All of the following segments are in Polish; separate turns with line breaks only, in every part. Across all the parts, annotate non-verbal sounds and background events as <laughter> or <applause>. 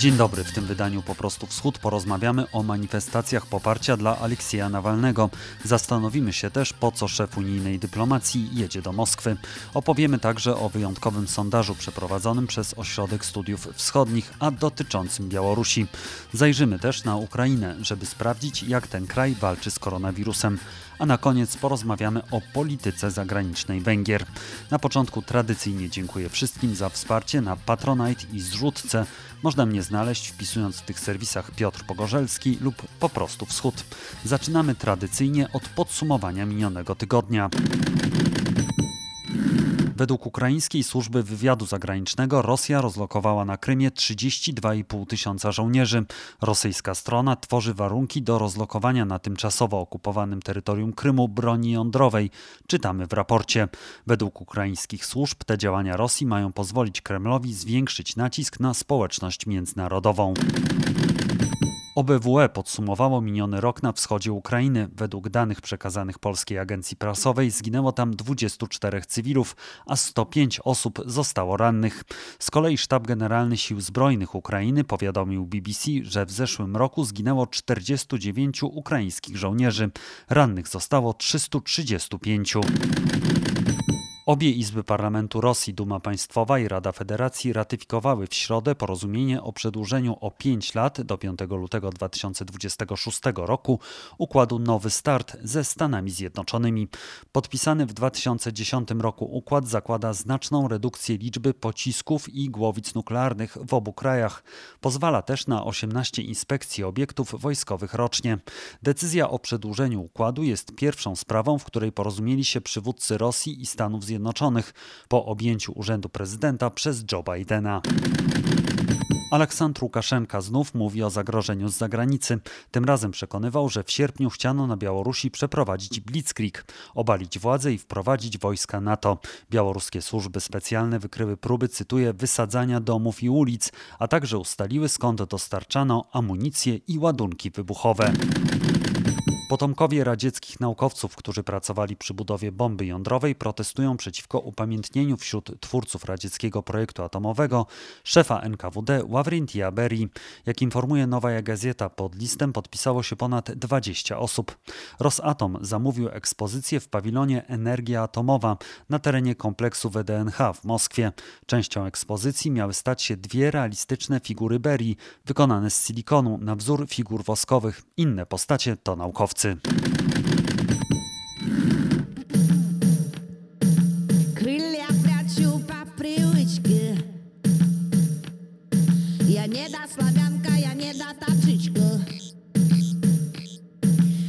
Dzień dobry, w tym wydaniu Po prostu Wschód porozmawiamy o manifestacjach poparcia dla Aleksieja Nawalnego. Zastanowimy się też, po co szef unijnej dyplomacji jedzie do Moskwy. Opowiemy także o wyjątkowym sondażu przeprowadzonym przez Ośrodek Studiów Wschodnich, a dotyczącym Białorusi. Zajrzymy też na Ukrainę, żeby sprawdzić, jak ten kraj walczy z koronawirusem. A na koniec porozmawiamy o polityce zagranicznej Węgier. Na początku tradycyjnie dziękuję wszystkim za wsparcie na Patronite i zrzutce. Można mnie znaleźć wpisując w tych serwisach Piotr Pogorzelski lub po prostu Wschód. Zaczynamy tradycyjnie od podsumowania minionego tygodnia. Według ukraińskiej służby wywiadu zagranicznego Rosja rozlokowała na Krymie 32,5 tysiąca żołnierzy. Rosyjska strona tworzy warunki do rozlokowania na tymczasowo okupowanym terytorium Krymu broni jądrowej. Czytamy w raporcie. Według ukraińskich służb te działania Rosji mają pozwolić Kremlowi zwiększyć nacisk na społeczność międzynarodową. OBWE podsumowało miniony rok na wschodzie Ukrainy. Według danych przekazanych polskiej agencji prasowej zginęło tam 24 cywilów, a 105 osób zostało rannych. Z kolei Sztab Generalny Sił Zbrojnych Ukrainy powiadomił BBC, że w zeszłym roku zginęło 49 ukraińskich żołnierzy. Rannych zostało 335. Obie izby parlamentu Rosji, Duma Państwowa i Rada Federacji ratyfikowały w środę porozumienie o przedłużeniu o 5 lat do 5 lutego 2026 roku układu Nowy Start ze Stanami Zjednoczonymi. Podpisany w 2010 roku układ zakłada znaczną redukcję liczby pocisków i głowic nuklearnych w obu krajach. Pozwala też na 18 inspekcji obiektów wojskowych rocznie. Decyzja o przedłużeniu układu jest pierwszą sprawą, w której porozumieli się przywódcy Rosji i Stanów Zjednoczonych Zjednoczonych po objęciu urzędu prezydenta przez Joe Bidena. Aleksandr Łukaszenka znów mówi o zagrożeniu z zagranicy. Tym razem przekonywał, że w sierpniu chciano na Białorusi przeprowadzić blitzkrieg, obalić władzę i wprowadzić wojska NATO. Białoruskie służby specjalne wykryły próby, cytuję, wysadzania domów i ulic, a także ustaliły skąd dostarczano amunicję i ładunki wybuchowe. Potomkowie radzieckich naukowców, którzy pracowali przy budowie bomby jądrowej, protestują przeciwko upamiętnieniu wśród twórców radzieckiego projektu atomowego szefa NKWD Ławrentia Beri. Jak informuje Nowa Gazeta, pod listem podpisało się ponad 20 osób. Rosatom zamówił ekspozycję w pawilonie Energia Atomowa na terenie kompleksu WDNH w Moskwie. Częścią ekspozycji miały stać się dwie realistyczne figury Beri, wykonane z silikonu na wzór figur woskowych. Inne postacie to naukowcy naukowcy.
Крылья прячу по привычке. Я не до славянка, я не до таджичка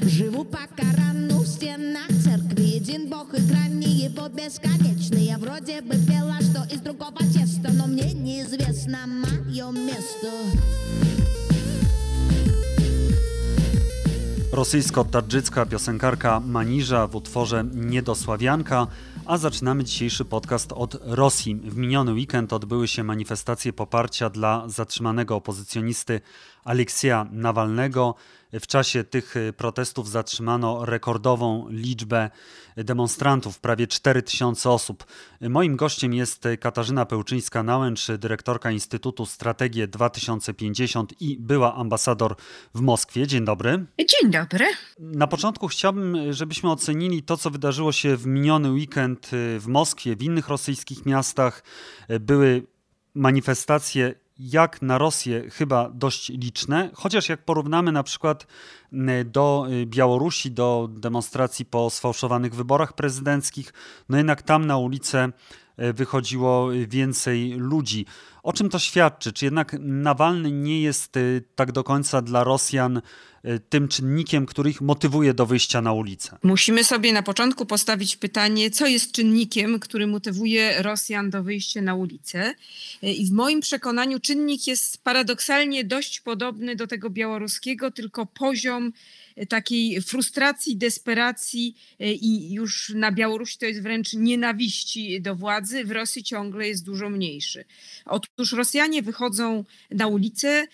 Живу по Корану в стенах церкви. Един бог и грани его бесконечны Я вроде бы пела, что из другого теста Но мне неизвестно мое место
Rosyjsko-tadżycka piosenkarka Maniża w utworze Niedosławianka, a zaczynamy dzisiejszy podcast od Rosji. W miniony weekend odbyły się manifestacje poparcia dla zatrzymanego opozycjonisty Aleksja Nawalnego. W czasie tych protestów zatrzymano rekordową liczbę demonstrantów, prawie 4000 osób. Moim gościem jest Katarzyna Pełczyńska-Nałęcz, dyrektorka Instytutu Strategie 2050 i była ambasador w Moskwie. Dzień dobry.
Dzień dobry.
Na początku chciałbym, żebyśmy ocenili to, co wydarzyło się w miniony weekend w Moskwie, w innych rosyjskich miastach. Były manifestacje jak na Rosję chyba dość liczne, chociaż jak porównamy na przykład do y, Białorusi, do demonstracji po sfałszowanych wyborach prezydenckich, no jednak tam na ulicę wychodziło więcej ludzi. O czym to świadczy? Czy jednak Nawalny nie jest y, tak do końca dla Rosjan Y, tym czynnikiem, który ich motywuje do wyjścia na ulicę?
Musimy sobie na początku postawić pytanie, co jest czynnikiem, który motywuje Rosjan do wyjścia na ulicę. I w moim przekonaniu czynnik jest paradoksalnie dość podobny do tego białoruskiego, tylko poziom takiej frustracji, desperacji i już na Białorusi to jest wręcz nienawiści do władzy, w Rosji ciągle jest dużo mniejszy. Otóż Rosjanie wychodzą na ulicę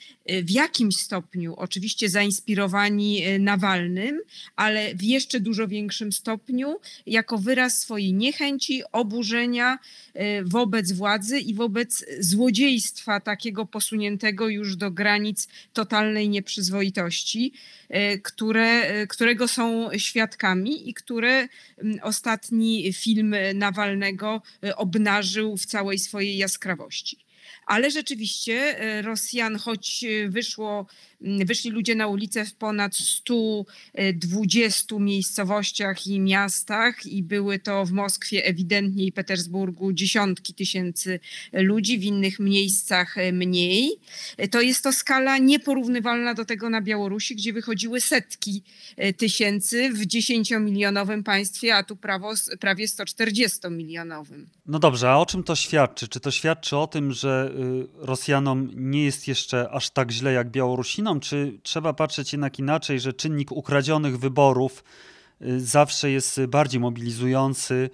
w jakimś stopniu, oczywiście zainspirowani Nawalnym, ale w jeszcze dużo większym stopniu jako wyraz swojej niechęci, oburzenia wobec władzy i wobec złodziejstwa takiego posuniętego już do granic totalnej nieprzyzwoitości, które, którego są świadkami i które ostatni film Nawalnego obnażył w całej swojej jaskrawości. Ale rzeczywiście Rosjan, choć wyszło wyszli ludzie na ulicę w ponad 120 e, miejscowościach i miastach i były to w Moskwie ewidentnie i Petersburgu dziesiątki tysięcy ludzi, w innych miejscach e, mniej. E, to jest to skala nieporównywalna do tego na Białorusi, gdzie wychodziły setki tysięcy w dziesięciomilionowym państwie, a tu prawo, prawie 140-milionowym.
No dobrze, a o czym to świadczy? Czy to świadczy o tym, że y, Rosjanom nie jest jeszcze aż tak źle jak Białorusinom? Czy trzeba patrzeć jednak inaczej, że czynnik ukradzionych wyborów y, zawsze jest bardziej mobilizujący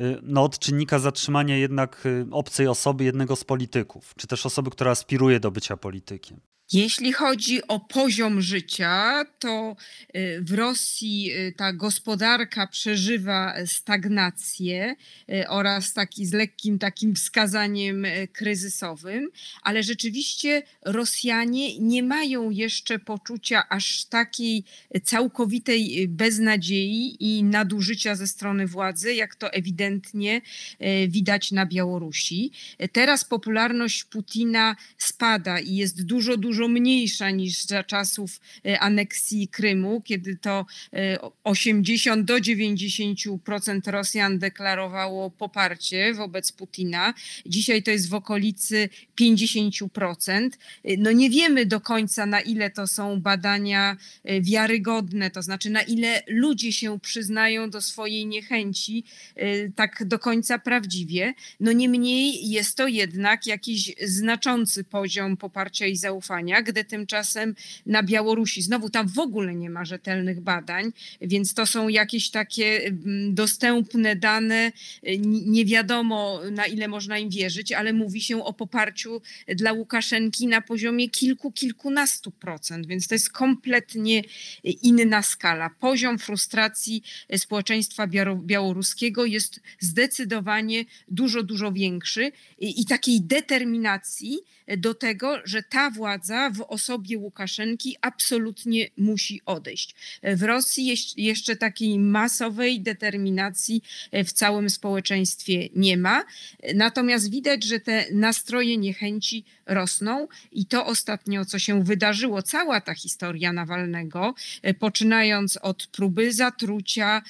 y, no, od czynnika zatrzymania jednak y, obcej osoby, jednego z polityków, czy też osoby, która aspiruje do bycia politykiem?
Jeśli chodzi o poziom życia, to y, w Rosji y, ta gospodarka przeżywa stagnację y, oraz taki z lekkim takim wskazaniem kryzysowym, ale rzeczywiście Rosjanie nie mają jeszcze poczucia aż takiej całkowitej beznadziei i nadużycia ze strony władzy, jak to ewidentnie widać na Białorusi. Teraz popularność Putina spada i jest dużo, dużo dużo mniejsza niż za czasów e, aneksji Krymu, kiedy to 80 e, do 90% Rosjan deklarowało poparcie wobec Putina. Dzisiaj to jest w okolicy 50%. E, no nie wiemy do końca, na ile to są badania wiarygodne, to znaczy na ile ludzie się przyznają do swojej niechęci tak do końca prawdziwie. No niemniej jest to jednak jakiś znaczący poziom poparcia i zaufania gdy tymczasem na Białorusi znowu tam w ogóle nie ma rzetelnych badań, więc to są jakieś takie mm, dostępne dane, nie wiadomo na ile można im wierzyć, ale mówi się o poparciu dla Łukaszenki na poziomie kilku, kilkunastu procent, więc to jest kompletnie inna skala. Poziom frustracji społeczeństwa białoruskiego jest zdecydowanie dużo, dużo większy i takiej determinacji do tego, że ta władza w osobie Łukaszenki absolutnie musi odejść. W Rosji jeszcze takiej masowej determinacji w całym społeczeństwie nie ma. Natomiast widać, że te nastroje niechęci rosną i to ostatnio, co się wydarzyło, cała ta historia Nawalnego, poczynając od próby zatrucia,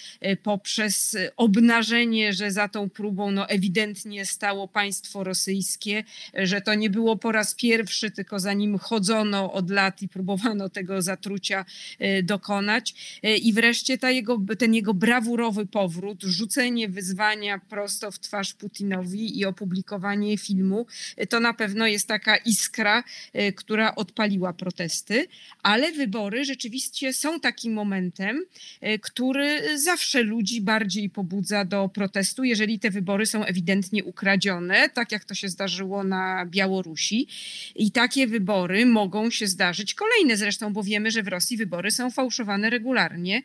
poprzez obnażenie, że za tą próbą no, ewidentnie stało państwo rosyjskie, że to nie było po raz pierwszy, tylko za nim chodzono od lat i próbowano tego zatrucia e, dokonać. E, I wreszcie ta jego, ten jego brawurowy powrót, rzucenie wyzwania prosto w twarz Putinowi i opublikowanie filmu, e, to na pewno jest taka iskra, która odpaliła protesty, ale wybory rzeczywiście są takim momentem, który zawsze ludzi bardziej pobudza do protestu, jeżeli te wybory są ewidentnie ukradzione, tak jak to się zdarzyło na Białorusi. I takie wybory mogą się zdarzyć kolejne zresztą, bo wiemy, że w Rosji wybory są fałszowane regularnie.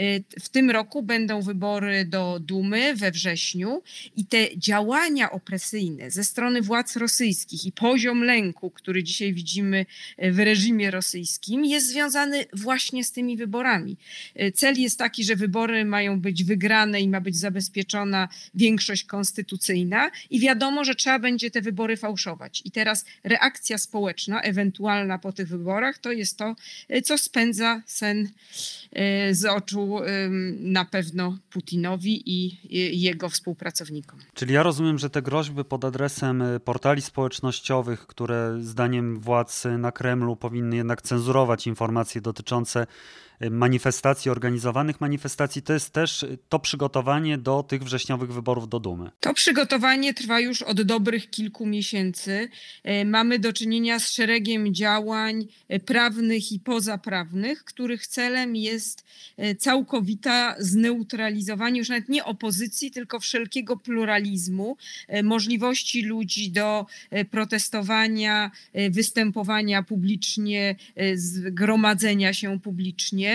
Y, w tym roku będą wybory do Dumy we wrześniu i te działania opresyjne ze strony władz rosyjskich i poziom lęku, który dzisiaj widzimy y, w reżimie rosyjskim, jest związany właśnie z tymi wyborami. Y, cel jest taki, że wybory mają być wygrane i ma być zabezpieczona większość konstytucyjna i wiadomo, że trzeba będzie te wybory fałszować. I teraz reakcja społeczna, ewentualna po tych wyborach, to jest to, co spędza sen z oczu na pewno Putinowi i jego współpracownikom.
Czyli ja rozumiem, że te groźby pod adresem y, portali społecznościowych, które zdaniem władz na Kremlu powinny jednak cenzurować informacje dotyczące manifestacji, organizowanych manifestacji, to jest też to przygotowanie do tych wrześniowych wyborów do Dumy.
To przygotowanie trwa już od dobrych kilku miesięcy mamy do czynienia z szeregiem działań prawnych i pozaprawnych, których celem jest całkowita zneutralizowanie już nawet nie opozycji, tylko wszelkiego pluralizmu, możliwości ludzi do protestowania, występowania publicznie, zgromadzenia się publicznie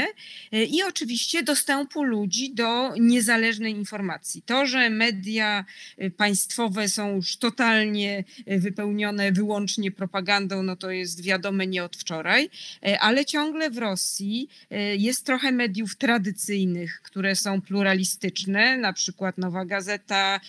i oczywiście dostępu ludzi do niezależnej informacji. To, że media y, państwowe są już totalnie y, wypełnione wyłącznie propagandą, no to jest wiadome nie od wczoraj, ale ciągle w Rosji jest trochę mediów tradycyjnych, które są pluralistyczne, na przykład Nowa Gazeta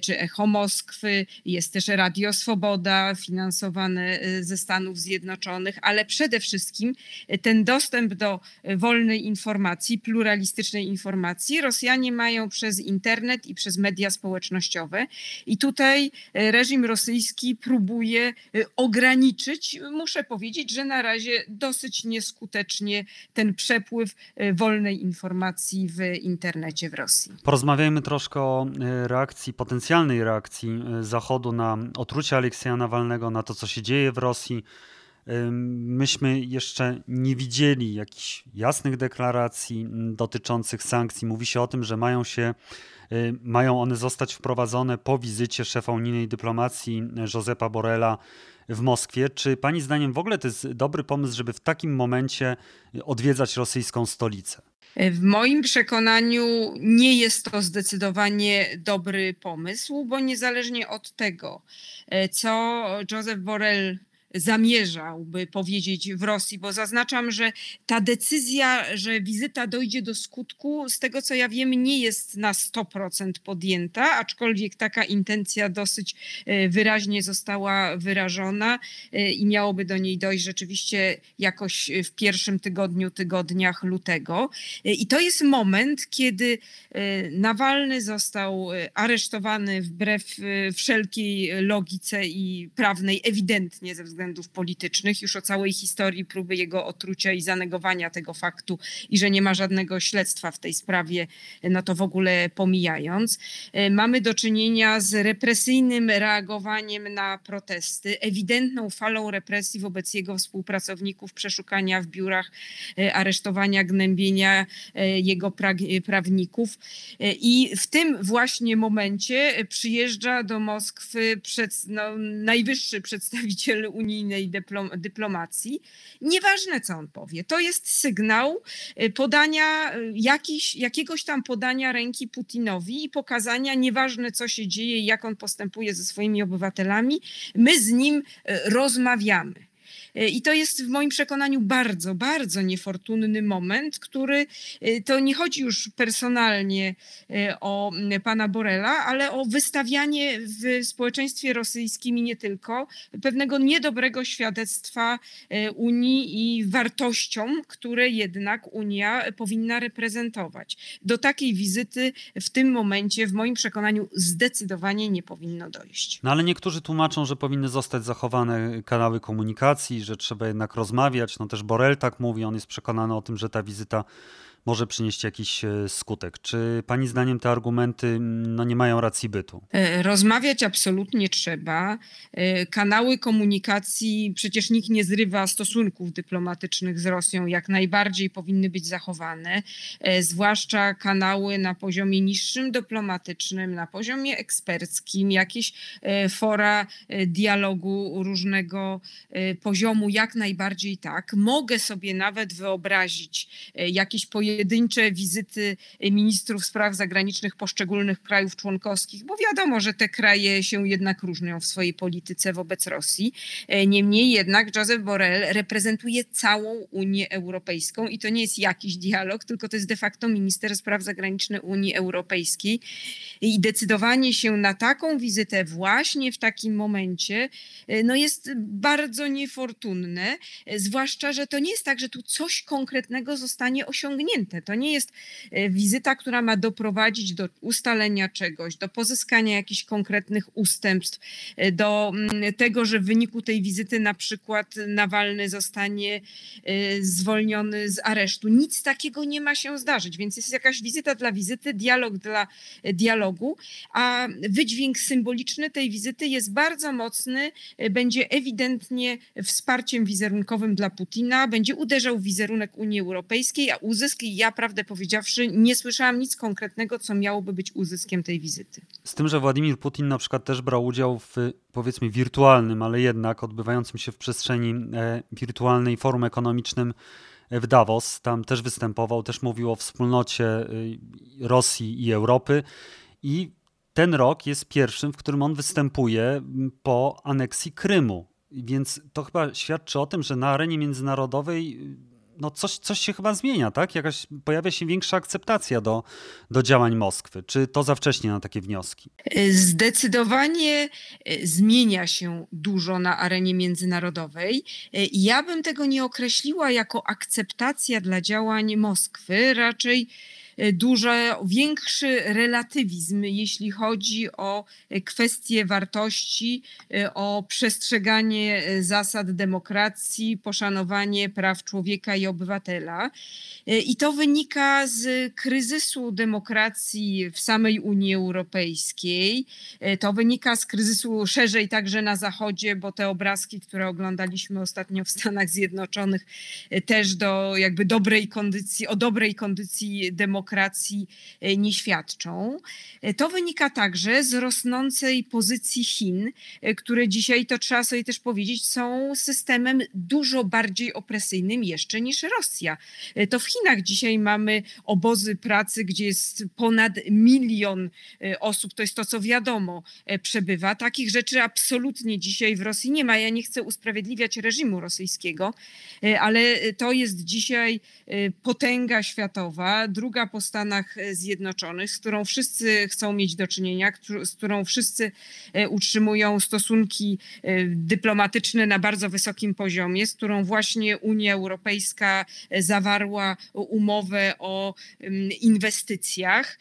czy Echo Moskwy, jest też Radio Swoboda finansowane ze Stanów Zjednoczonych, ale przede wszystkim ten dostęp do wolnej informacji, pluralistycznej informacji Rosjanie mają przez internet i przez media społecznościowe. I tutaj e, reżim rosyjski próbuje e, ograniczyć, muszę powiedzieć, że na razie dosyć nieskutecznie ten przepływ e, wolnej informacji w internecie w Rosji.
Porozmawiajmy troszkę o reakcji, potencjalnej reakcji Zachodu na otrucie Aleksja Nawalnego, na to, co się dzieje w Rosji. Myśmy jeszcze nie widzieli jakichś jasnych deklaracji dotyczących sankcji. Mówi się o tym, że mają się mają one zostać wprowadzone po wizycie szefa unijnej dyplomacji Josepa Borrella w Moskwie. Czy pani zdaniem w ogóle to jest dobry pomysł, żeby w takim momencie odwiedzać rosyjsą stolicę?
W moim przekonaniu nie jest to zdecydowanie dobry pomysł, bo niezależnie od tego, e, co Joseph Borrell zamierzałby powiedzieć w Rosji, bo zaznaczam, że ta decyzja, że wizyta dojdzie do skutku, z tego co ja wiem, nie jest na 100% podjęta, aczkolwiek taka intencja dosyć e, wyraźnie została wyrażona e, i miałoby do niej dojść rzeczywiście jakoś w pierwszym tygodniu, tygodniach lutego. E, I to jest moment, kiedy Nawalny został aresztowany wbrew wszelkiej logice i prawnej, ewidentnie ze względu względów politycznych, już o całej historii próby jego otrucia i zanegowania tego faktu i że nie ma żadnego śledztwa w tej sprawie, no to w ogóle pomijając. E, mamy do czynienia z represyjnym reagowaniem na protesty, ewidentną falą represji wobec jego współpracowników, przeszukania w biurach, e, aresztowania, gnębienia e, jego prawników. I w tym właśnie momencie przyjeżdża do Moskwy przed, no, najwyższy przedstawiciel Unii unijnej dyplomacji. Nieważne, co on powie. To jest sygnał y, podania y, jakiś, jakiegoś tam podania ręki Putinowi i pokazania, nieważne co się dzieje i jak on postępuje ze swoimi obywatelami, my z nim y, rozmawiamy. E, I to jest w moim przekonaniu bardzo, bardzo niefortunny moment, który e, to nie chodzi już personalnie e, o pana Borela, ale o wystawianie w społeczeństwie rosyjskim i nie tylko pewnego niedobrego świadectwa Unii i wartościom, które jednak Unia powinna reprezentować. Do takiej wizyty w tym momencie, w moim przekonaniu, zdecydowanie nie powinno dojść.
No ale niektórzy tłumaczą, że powinny zostać zachowane kanały komunikacji, że trzeba jednak rozmawiać. No też Borel tak mówi, on jest przekonany o tym, że ta wizyta może przynieść jakiś e, skutek. Czy pani zdaniem te argumenty no, nie mają racji bytu?
E, rozmawiać absolutnie trzeba. E, kanały komunikacji, przecież nikt nie zrywa stosunków dyplomatycznych z Rosją, jak najbardziej powinny być zachowane, zwłaszcza kanały na poziomie niższym dyplomatycznym, na poziomie eksperckim, jakieś fora dialogu różnego poziomu, jak najbardziej tak. Mogę sobie nawet wyobrazić jakieś pojęcie, pojedyncze wizyty ministrów spraw zagranicznych poszczególnych krajów członkowskich, bo wiadomo, że te kraje się jednak różnią w swojej polityce wobec Rosji. E, niemniej jednak Joseph Borrell reprezentuje całą Unię Europejską i to nie jest jakiś dialog, tylko to jest de facto minister spraw zagranicznych Unii Europejskiej. I decydowanie się na taką wizytę właśnie w takim momencie e, no jest bardzo niefortunne, e, zwłaszcza, że to nie jest tak, że tu coś konkretnego zostanie osiągnięte zamknięte. To nie jest e, wizyta, która ma doprowadzić do ustalenia czegoś, do pozyskania jakichś konkretnych ustępstw, e, do mm, tego, że w wyniku tej wizyty na przykład Nawalny zostanie zwolniony z aresztu. Nic takiego nie ma się zdarzyć, więc jest jakaś wizyta dla wizyty, dialog dla dialogu, a wydźwięk symboliczny tej wizyty jest bardzo mocny, będzie ewidentnie wsparciem wizerunkowym dla Putina, będzie uderzał w wizerunek Unii Europejskiej, a uzysk, ja prawdę powiedziawszy, nie słyszałam nic konkretnego, co miałoby być uzyskiem tej wizyty.
Z tym, że Władimir Putin na przykład też brał udział w powiedzmy wirtualnym, ale jednak odbywającym się w przestrzeni e, wirtualnej forum ekonomicznym w Davos. Tam też występował, też mówił o wspólnocie y, Rosji i Europy. I ten rok jest pierwszym, w którym on występuje po aneksji Krymu. Więc to chyba świadczy o tym, że na arenie międzynarodowej no coś, coś się chyba zmienia, tak? Jakaś pojawia się większa akceptacja do, do działań Moskwy. Czy to za wcześnie na takie wnioski?
Zdecydowanie e, zmienia się dużo na arenie międzynarodowej. E, ja bym tego nie określiła jako akceptacja dla działań Moskwy, raczej dużo większy relatywizm, jeśli chodzi o e, kwestie wartości, e, o przestrzeganie zasad demokracji, poszanowanie praw człowieka i obywatela. I to wynika z kryzysu demokracji w samej Unii Europejskiej. To wynika z kryzysu szerzej także na Zachodzie, bo te obrazki, które oglądaliśmy ostatnio w Stanach Zjednoczonych, też do jakby dobrej kondycji, o dobrej kondycji demokracji demokracji e, nie świadczą. E, to wynika także z rosnącej pozycji Chin, e, które dzisiaj, to trzeba sobie też powiedzieć, są systemem dużo bardziej opresyjnym jeszcze niż Rosja. To w Chinach dzisiaj mamy obozy pracy, gdzie jest ponad milion osób, to jest to, co wiadomo, przebywa. Takich rzeczy absolutnie dzisiaj w Rosji nie ma. Ja nie chcę usprawiedliwiać reżimu rosyjskiego, ale to jest dzisiaj potęga światowa, druga po Stanach Zjednoczonych, z którą wszyscy chcą mieć do czynienia, z którą wszyscy e, utrzymują stosunki e, dyplomatyczne na bardzo wysokim poziomie, z którą właśnie Unia Europejska e, zawarła umowę o inwestycjach.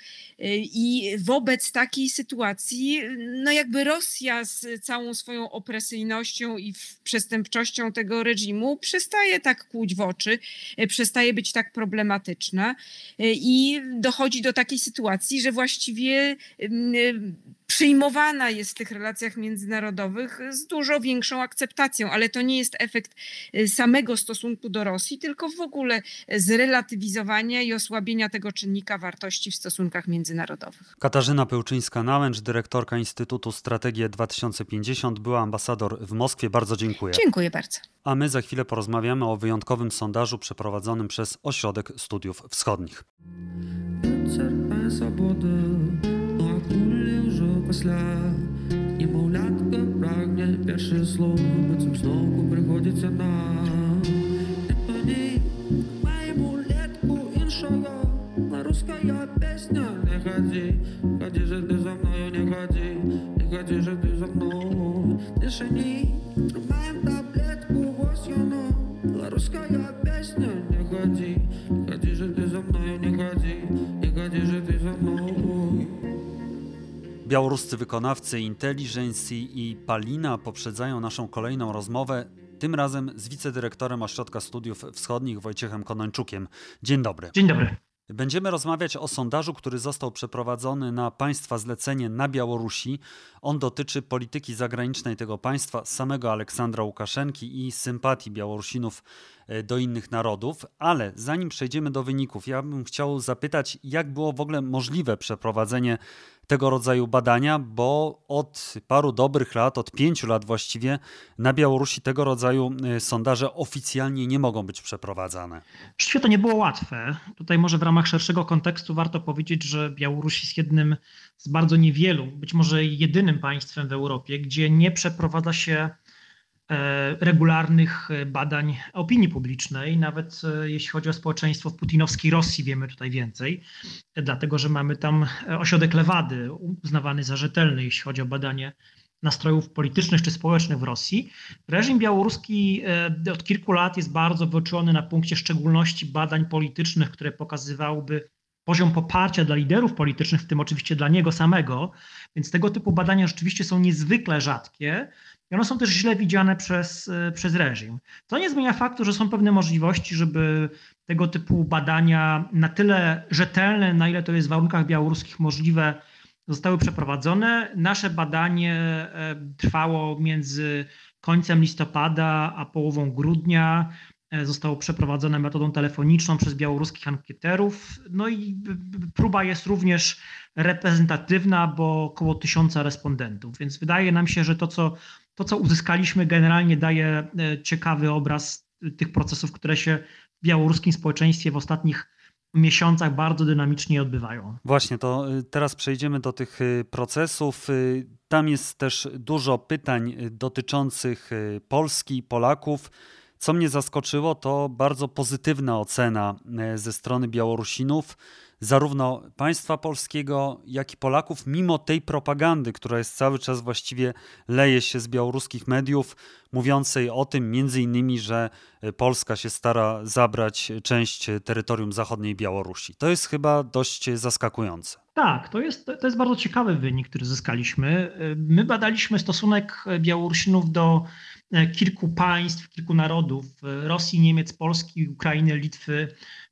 I wobec takiej sytuacji, no jakby Rosja z całą swoją opresyjnością i przestępczością tego reżimu przestaje tak kłuć w oczy, przestaje być tak problematyczna i dochodzi do takiej sytuacji, że właściwie przyjmowana jest w tych relacjach międzynarodowych z dużo większą akceptacją, ale to nie jest efekt y, samego stosunku do Rosji, tylko w ogóle zrelatywizowania i osłabienia tego czynnika wartości w stosunkach międzynarodowych.
Katarzyna Pełczyńska-Nałęcz, dyrektorka Instytutu Strategie 2050, była ambasador w Moskwie. Bardzo dziękuję.
Dziękuję bardzo.
A my za chwilę porozmawiamy o wyjątkowym sondażu przeprowadzonym przez Ośrodek Studiów Wschodnich. після Немовлятка прагне перше слово, бо цим знову приходиться нам І тоді маємо летку іншого На русская песня Не ходи, ходи же ти за мною, не ходи Не ходи же ти за мною Тишині, тримаємо таблетку, ось воно На русская песня, не ходи Ходи же ти за мною, не ходи Не ходи же ти за мною Białoruscy wykonawcy Intelligence i Palina poprzedzają naszą kolejną rozmowę, tym razem z wicedyrektorem Ośrodka Studiów Wschodnich Wojciechem Konończukiem. Dzień dobry.
Dzień dobry.
Będziemy rozmawiać o sondażu, który został przeprowadzony na państwa zlecenie na Białorusi. On dotyczy polityki zagranicznej tego państwa, samego Aleksandra Łukaszenki i sympatii Białorusinów do innych narodów. Ale zanim przejdziemy do wyników, ja bym chciał zapytać, jak było w ogóle możliwe przeprowadzenie tego rodzaju badania, bo od paru dobrych lat, od pięciu lat właściwie, na Białorusi tego rodzaju y, sondaże oficjalnie nie mogą być przeprowadzane.
Rzeczywiście to nie było łatwe. Tutaj może w ramach szerszego kontekstu warto powiedzieć, że Białoruś jest jednym z bardzo niewielu, być może jedynym państwem w Europie, gdzie nie przeprowadza się E, regularnych e, badań opinii publicznej, nawet e, jeśli chodzi o społeczeństwo w putinowskiej Rosji, wiemy tutaj więcej, dlatego że mamy tam ośrodek Lewady, uznawany za rzetelny, jeśli chodzi o badanie nastrojów politycznych czy społecznych w Rosji. Reżim białoruski od kilku lat jest bardzo wyczulony na punkcie szczególności badań politycznych, które pokazywałyby poziom poparcia dla liderów politycznych, w tym oczywiście dla niego samego, więc tego typu badania rzeczywiście są niezwykle rzadkie i one są też źle widziane przez, e, przez reżim. To nie zmienia faktu, że są pewne możliwości, żeby tego typu badania na tyle rzetelne, na ile to jest w warunkach białoruskich możliwe, zostały przeprowadzone. Nasze badanie e, trwało między końcem listopada a połową grudnia. E, zostało przeprowadzone metodą telefoniczną przez białoruskich ankieterów. No i próba jest również reprezentatywna, bo około tysiąca respondentów. Więc wydaje nam się, że to co, to, co uzyskaliśmy, generalnie daje e, ciekawy obraz tych procesów, które się w białoruskim społeczeństwie w ostatnich miesiącach bardzo dynamicznie odbywają.
Właśnie, to y, teraz przejdziemy do tych procesów. Tam jest też dużo pytań dotyczących Polski, Polaków. Co mnie zaskoczyło, to bardzo pozytywna ocena e, ze strony Białorusinów, zarówno państwa polskiego, jak i Polaków, mimo tej propagandy, która jest cały czas właściwie leje się z białoruskich mediów, mówiącej o tym między innymi, że e, Polska się stara zabrać część terytorium zachodniej Białorusi. To jest chyba dość zaskakujące.
Tak, to jest, to jest bardzo ciekawy wynik, który zyskaliśmy. E, my badaliśmy stosunek Białorusinów do E, kilku państw, kilku narodów Rosji, Niemiec, Polski, Ukrainy, Litwy,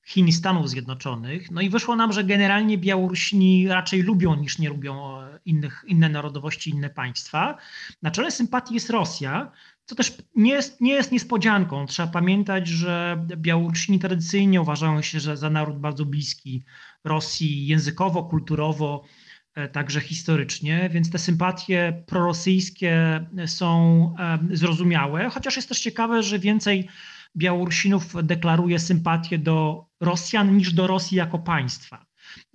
Chin i Stanów Zjednoczonych. No i wyszło nam, że generalnie Białorusini raczej lubią niż nie lubią e, innych, inne narodowości, inne państwa. Na czele sympatii jest Rosja, co też nie jest, nie jest niespodzianką. Trzeba pamiętać, że Białorusini tradycyjnie uważają się że za naród bardzo bliski Rosji językowo, kulturowo, E, także historycznie, więc te sympatie prorosyjskie są e, zrozumiałe, chociaż jest też ciekawe, że więcej Białorusinów deklaruje sympatię do Rosjan niż do Rosji jako państwa.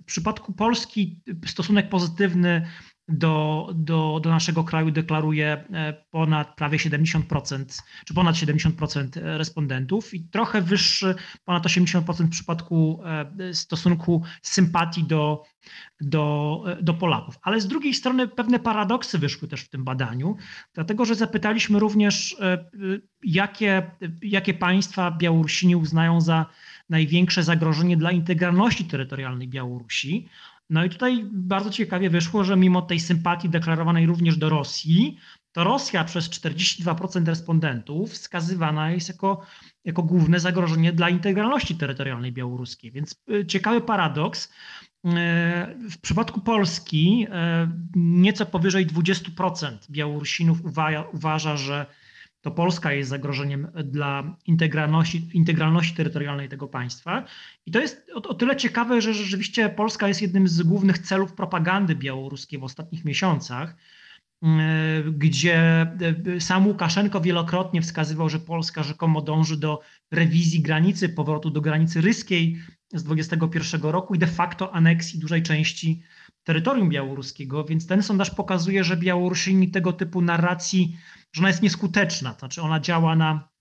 W przypadku Polski stosunek pozytywny do, do, do naszego kraju deklaruje e, ponad prawie 70%, czy ponad 70% respondentów i trochę wyższy, ponad 80% w przypadku e, stosunku sympatii do, do, e, do Polaków. Ale z drugiej strony pewne paradoksy wyszły też w tym badaniu, dlatego że zapytaliśmy również, jakie, jakie państwa Białorusini uznają za największe zagrożenie dla integralności terytorialnej Białorusi. No i tutaj bardzo ciekawie wyszło, że mimo tej sympatii deklarowanej również do Rosji, to Rosja przez 42% respondentów wskazywana jest jako, jako główne zagrożenie dla integralności terytorialnej białoruskiej. Więc y, ciekawy paradoks. Y, w przypadku Polski y, nieco powyżej 20% Białorusinów uważa, uważa że to Polska jest zagrożeniem dla integralności, integralności terytorialnej tego państwa. I to jest o, o, tyle ciekawe, że rzeczywiście Polska jest jednym z głównych celów propagandy białoruskiej w ostatnich miesiącach, e, gdzie e, sam Łukaszenko wielokrotnie wskazywał, że Polska rzekomo dąży do rewizji granicy, powrotu do granicy ryskiej z 21 roku i de facto aneksji dużej części terytorium białoruskiego, więc ten sondaż pokazuje, że Białorusini tego typu narracji że ona jest nieskuteczna, to znaczy ona działa na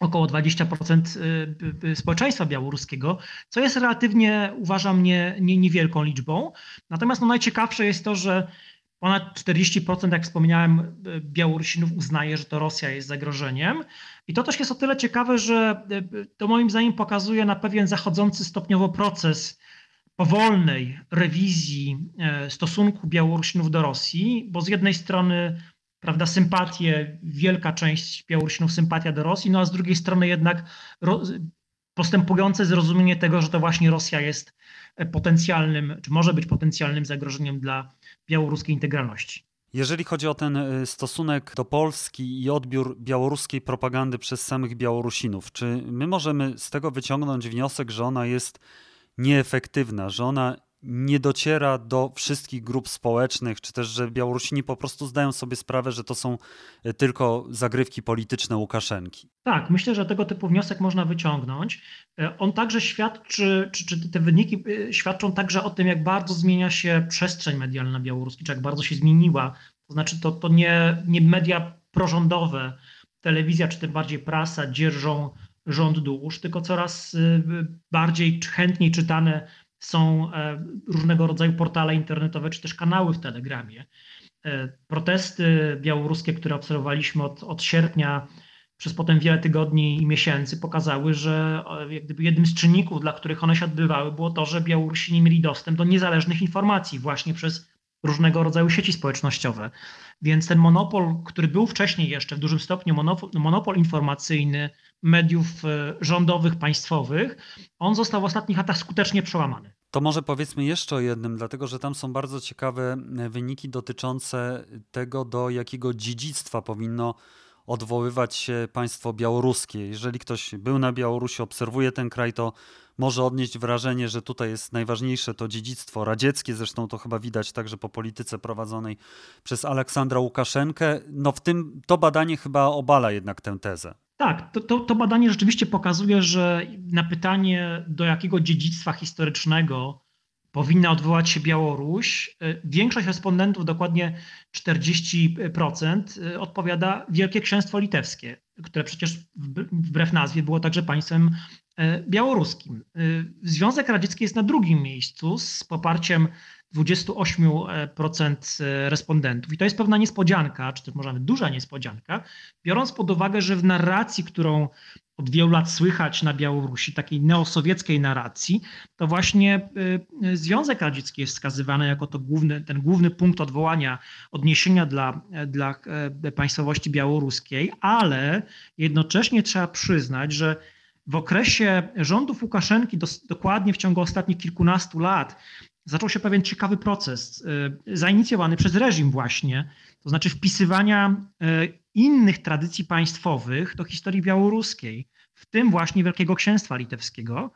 około 20% y, y, społeczeństwa białoruskiego, co jest relatywnie, uważam, nie, nie, niewielką liczbą. Natomiast no, najciekawsze jest to, że ponad 40%, jak wspomniałem, y, Białorusinów uznaje, że to Rosja jest zagrożeniem. I to też jest o tyle ciekawe, że to moim zdaniem pokazuje na pewien zachodzący stopniowo proces powolnej rewizji stosunku Białorusinów do Rosji, bo z jednej strony prawda, sympatię, wielka część Białorusinów sympatia do Rosji, no a z drugiej strony jednak postępujące zrozumienie tego, że to właśnie Rosja jest potencjalnym, czy może być potencjalnym zagrożeniem dla białoruskiej integralności.
Jeżeli chodzi o ten y, stosunek do Polski i odbiór białoruskiej propagandy przez samych Białorusinów, czy my możemy z tego wyciągnąć wniosek, że ona jest nieefektywna, że ona nie dociera do wszystkich grup społecznych, czy też, że Białorusini po prostu zdają sobie sprawę, że to są e, tylko zagrywki polityczne Łukaszenki.
Tak, myślę, że tego typu wniosek można wyciągnąć. E, on także świadczy, czy, czy te wyniki e, świadczą także o tym, jak bardzo zmienia się przestrzeń medialna białoruski, czy jak bardzo się zmieniła. To znaczy, to, to nie, nie media prorządowe, telewizja, czy tym bardziej prasa dzierżą rząd dusz, tylko coraz bardziej chętniej czytane są e, różnego rodzaju portale internetowe czy też kanały w Telegramie. Protesty białoruskie, które obserwowaliśmy od, od sierpnia przez potem wiele tygodni i miesięcy pokazały, że jak gdyby jednym z czynników, dla których one się odbywały, było to, że Białorusini mieli dostęp do niezależnych informacji właśnie przez różnego rodzaju sieci społecznościowe. Więc ten monopol, który był wcześniej jeszcze w dużym stopniu monopol, monopol informacyjny mediów e, rządowych, państwowych, on został w ostatnich latach skutecznie przełamany.
To może powiedzmy jeszcze o jednym, dlatego że tam są bardzo ciekawe e, wyniki dotyczące tego, do jakiego dziedzictwa powinno odwoływać się państwo białoruskie. Jeżeli ktoś był na Białorusi, obserwuje ten kraj, to może odnieść wrażenie, że tutaj jest najważniejsze to dziedzictwo radzieckie, zresztą to chyba widać także po polityce prowadzonej przez Aleksandra Łukaszenkę. No w tym to badanie chyba obala jednak tę tezę.
Tak, to, to, to badanie rzeczywiście pokazuje, że na pytanie, do jakiego dziedzictwa historycznego powinna odwołać się Białoruś, y, większość respondentów, dokładnie 40%, y, odpowiada Wielkie Księstwo Litewskie, które przecież wbrew nazwie było także państwem białoruskim. Związek Radziecki jest na drugim miejscu z poparciem 28% respondentów. I to jest pewna niespodzianka, czy też może nawet duża niespodzianka, biorąc pod uwagę, że w narracji, którą od wielu lat słychać na Białorusi, takiej neosowieckiej narracji, to właśnie Związek Radziecki jest wskazywany jako to główny, ten główny punkt odwołania, odniesienia dla, dla e, państwowości białoruskiej, ale jednocześnie trzeba przyznać, że w okresie rządów Łukaszenki, dokładnie w ciągu ostatnich kilkunastu lat, zaczął się pewien ciekawy proces, y, zainicjowany przez reżim właśnie, to znaczy wpisywania y, innych tradycji państwowych do historii białoruskiej, w tym właśnie Wielkiego Księstwa Litewskiego,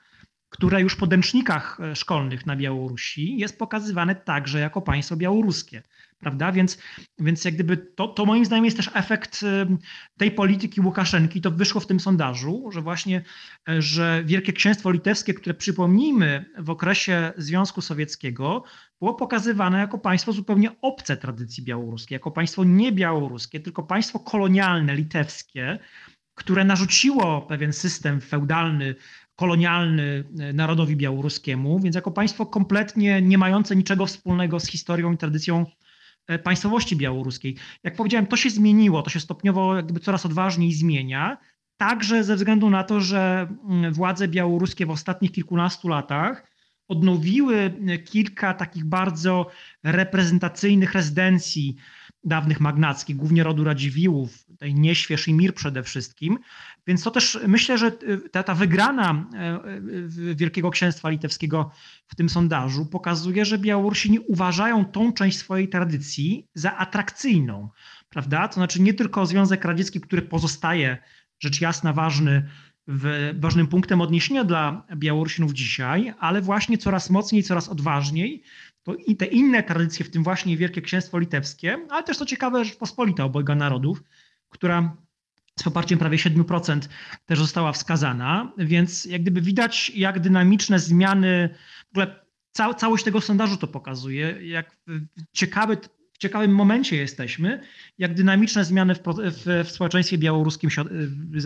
które już w podręcznikach e, szkolnych na Białorusi jest pokazywane także jako państwo białoruskie. Prawda? Więc, więc jak gdyby to, to moim zdaniem jest też efekt tej polityki Łukaszenki. To wyszło w tym sondażu, że właśnie, e, że Wielkie Księstwo Litewskie, które przypomnijmy w okresie Związku Sowieckiego, było pokazywane jako państwo zupełnie obce tradycji białoruskiej, jako państwo nie białoruskie, tylko państwo kolonialne, litewskie, które narzuciło pewien system feudalny, kolonialny e, narodowi białoruskiemu, więc jako państwo kompletnie nie mające niczego wspólnego z historią i tradycją państwowości białoruskiej. Jak powiedziałem, to się zmieniło, to się stopniowo jakby coraz odważniej zmienia, także ze względu na to, że mm, władze białoruskie w ostatnich kilkunastu latach odnowiły e, kilka takich bardzo reprezentacyjnych rezydencji dawnych magnackich, głównie rodu Radziwiłłów, tej Nieśwież i Mir przede wszystkim. Więc to też myślę, że ta, ta wygrana e, e, Wielkiego Księstwa Litewskiego w tym sondażu pokazuje, że Białorusini uważają tą część swojej tradycji za atrakcyjną, prawda? To znaczy nie tylko Związek Radziecki, który pozostaje rzecz jasna ważny, ważnym punktem odniesienia dla Białorusinów dzisiaj, ale właśnie coraz mocniej, coraz odważniej i te inne tradycje, w tym właśnie Wielkie Księstwo Litewskie, ale też to ciekawe Rzeczpospolita obojga narodów, która z poparciem prawie 7% też została wskazana, więc jak gdyby widać, jak dynamiczne zmiany, w ogóle ca całość tego sondażu to pokazuje, jak ciekawy, w ciekawym momencie jesteśmy, jak dynamiczne zmiany w, w, w społeczeństwie białoruskim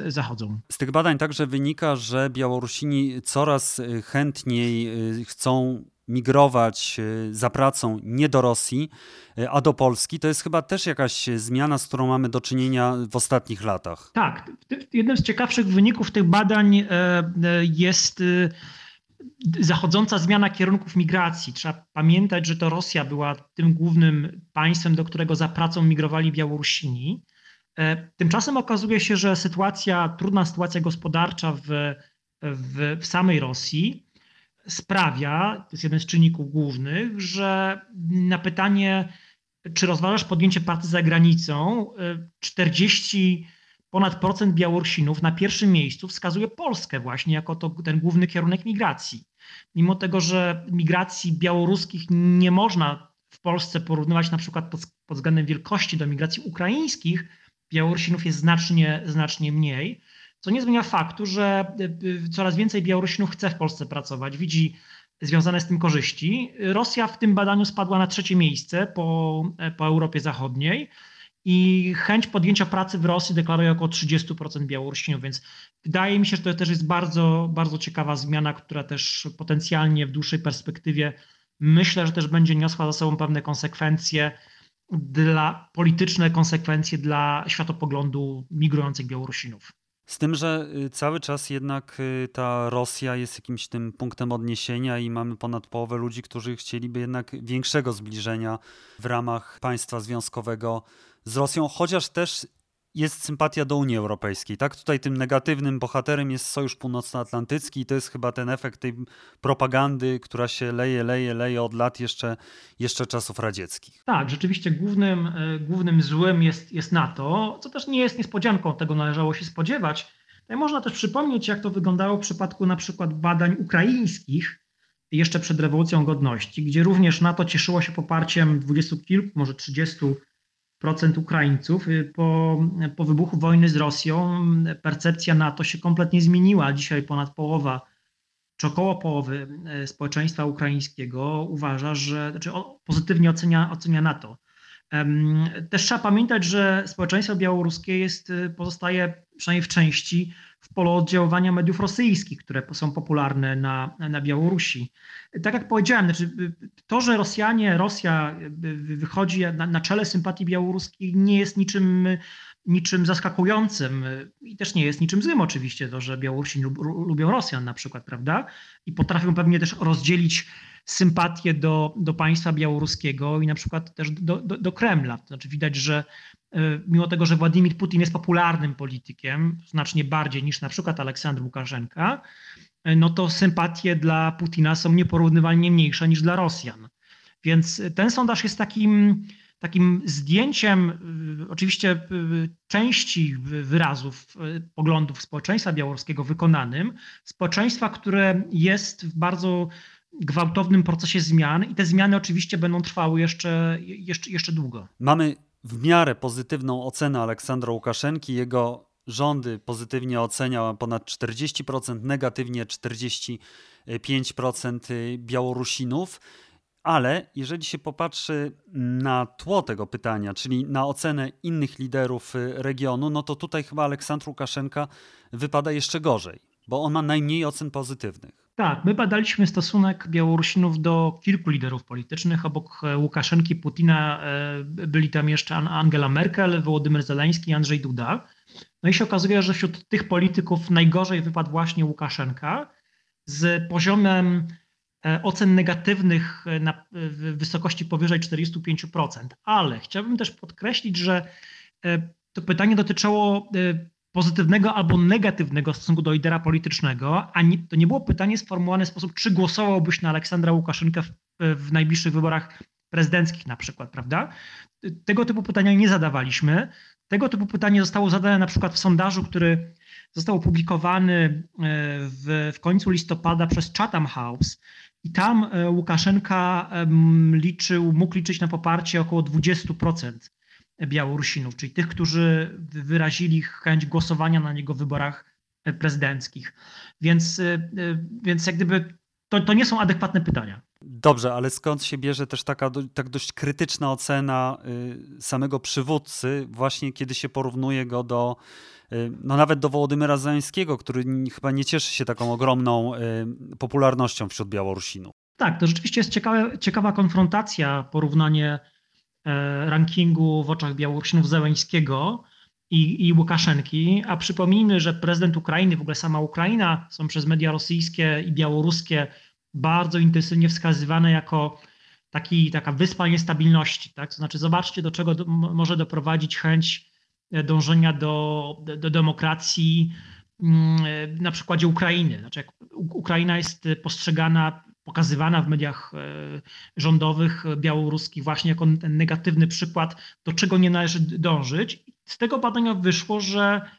zachodzą.
Z tych badań także wynika, że Białorusini coraz chętniej y, chcą migrować e, za pracą nie do Rosji, e, a do Polski. To jest chyba też jakaś zmiana, z którą mamy do czynienia w ostatnich latach.
Tak. Jednym z ciekawszych wyników tych badań e, jest zachodząca zmiana kierunków migracji. Trzeba pamiętać, że to Rosja była tym głównym państwem, do którego za pracą migrowali Białorusini. Tymczasem okazuje się, że sytuacja, trudna sytuacja gospodarcza w, w, w samej Rosji sprawia, to jest jeden z czynników głównych, że na pytanie, czy rozważasz podjęcie pracy za granicą, 40 ponad procent Białorusinów na pierwszym miejscu wskazuje Polskę właśnie jako to, ten główny kierunek migracji. Mimo tego, że migracji białoruskich nie można w Polsce porównywać na przykład pod, pod względem wielkości do migracji ukraińskich, Białorusinów jest znacznie, znacznie mniej co nie zmienia faktu, że y, y, coraz więcej Białorusinów chce w Polsce pracować, widzi związane z tym korzyści. Rosja w tym badaniu spadła na trzecie miejsce po, po Europie Zachodniej i chęć podjęcia pracy w Rosji deklaruje około 30% Białorusinów, więc wydaje mi się, że to też jest bardzo, bardzo ciekawa zmiana, która też potencjalnie w dłuższej perspektywie myślę, że też będzie niosła za sobą pewne konsekwencje dla polityczne konsekwencje dla światopoglądu migrujących Białorusinów.
Z tym, że y, cały czas jednak y, ta Rosja jest jakimś tym punktem odniesienia i mamy ponad połowę ludzi, którzy chcieliby jednak większego zbliżenia w ramach państwa związkowego z Rosją, chociaż też jest sympatia do Unii Europejskiej. Tak, tutaj tym negatywnym bohaterem jest Sojusz Północnoatlantycki i to jest chyba ten efekt tej propagandy, która się leje, leje, leje od lat jeszcze, jeszcze czasów radzieckich.
Tak, rzeczywiście głównym, e, głównym złem jest, jest NATO, co też nie jest niespodzianką, tego należało się spodziewać. No można też przypomnieć, jak to wyglądało w przypadku na przykład badań ukraińskich, jeszcze przed rewolucją godności, gdzie również NATO cieszyło się poparciem dwudziestu kilku, może trzydziestu procent Ukraińców. Y, po, po wybuchu wojny z Rosją percepcja NATO się kompletnie zmieniła. Dzisiaj ponad połowa, czy około połowy y, społeczeństwa ukraińskiego uważa, że znaczy pozytywnie ocenia, ocenia NATO. Też trzeba pamiętać, że społeczeństwo białoruskie jest, y, pozostaje przynajmniej w części w polu oddziaływania mediów rosyjskich, które są popularne na, na Białorusi. Tak jak powiedziałem, znaczy to, że Rosjanie, Rosja wychodzi na, na czele sympatii białoruskiej nie jest niczym, niczym zaskakującym i też nie jest niczym złym oczywiście to, że Białorusini lubią Rosjan na przykład, prawda? I potrafią pewnie też rozdzielić sympatię do, do państwa białoruskiego i na przykład też do, do, do Kremla. To znaczy widać, że e, mimo tego, że Władimir Putin jest popularnym politykiem, znacznie bardziej niż na przykład Aleksandr Łukaszenka, e, no to sympatie dla Putina są nieporównywalnie mniejsze niż dla Rosjan. Więc ten sondaż jest takim, takim zdjęciem e, oczywiście części wyrazów poglądów społeczeństwa białoruskiego wykonanym, społeczeństwa, które jest w bardzo gwałtownym procesie zmian i te zmiany oczywiście będą trwały jeszcze, jeszcze, jeszcze długo.
Mamy w miarę pozytywną ocenę Aleksandra Łukaszenki. Jego rządy pozytywnie ocenia ponad 40%, negatywnie 45% Białorusinów. Ale jeżeli się popatrzy na tło tego pytania, czyli na ocenę innych liderów regionu, no to tutaj chyba Aleksandr Łukaszenka wypada jeszcze gorzej, bo on ma najmniej ocen pozytywnych.
Tak, my badaliśmy stosunek Białorusinów do kilku liderów politycznych. Obok e, Łukaszenki, Putina e, byli tam jeszcze Angela Merkel, Wołodymyr Zeleński Andrzej Duda. No i się okazuje, że wśród tych polityków najgorzej wypadł właśnie Łukaszenka z poziomem e, ocen negatywnych na w wysokości powyżej 45%. Ale chciałbym też podkreślić, że to pytanie dotyczyło pozytywnego albo negatywnego stosunku do lidera politycznego, a nie, to nie było pytanie sformułowane w sposób, czy głosowałbyś na Aleksandra Łukaszenkę w, w najbliższych wyborach prezydenckich na przykład, prawda? Tego typu pytania nie zadawaliśmy. Tego typu pytanie zostało zadane na przykład w sondażu, który został opublikowany e, w, w końcu listopada przez Chatham House i tam e, Łukaszenka liczył, mógł liczyć na poparcie około 20% Białorusinów, czyli tych, którzy wyrazili chęć głosowania na niego w wyborach prezydenckich. Więc, y, y, więc jak gdyby to, to nie są adekwatne pytania.
Dobrze, ale skąd się bierze też taka tak dość krytyczna ocena y, samego przywódcy, właśnie kiedy się porównuje go do, no nawet do Wołodymyra Zańskiego, który chyba nie cieszy się taką ogromną popularnością wśród Białorusinów.
Tak, to rzeczywiście jest ciekawe, ciekawa konfrontacja, porównanie E, rankingu w oczach Białorusinów Zełęńskiego i, i Łukaszenki, a przypomnijmy, że prezydent Ukrainy, w ogóle sama Ukraina są przez media rosyjskie i białoruskie bardzo intensywnie wskazywane jako taki, taka wyspa niestabilności. Tak? To znaczy zobaczcie, do czego do, może doprowadzić chęć e, dążenia do, do, do demokracji mm, e, na przykładzie Ukrainy. Znaczy, Ukraina jest postrzegana pokazywana w mediach e, rządowych białoruskich właśnie jako ten negatywny przykład, do czego nie należy dążyć. Z tego badania wyszło, że,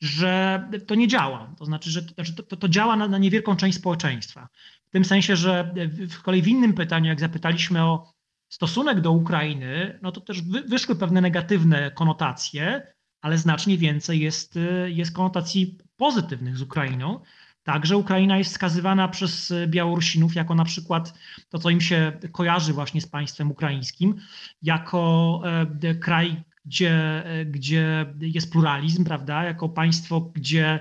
że to nie działa. To znaczy, że to, to, to działa na, na niewielką część społeczeństwa. W tym sensie, że w kolei w innym pytaniu, jak zapytaliśmy o stosunek do Ukrainy, no to też wyszły pewne negatywne konotacje, ale znacznie więcej jest, jest konotacji pozytywnych z Ukrainą. Także Ukraina jest wskazywana przez Białorusinów jako na przykład to, co im się kojarzy właśnie z państwem ukraińskim, jako e, kraj, gdzie, e, gdzie jest pluralizm, prawda, jako państwo, gdzie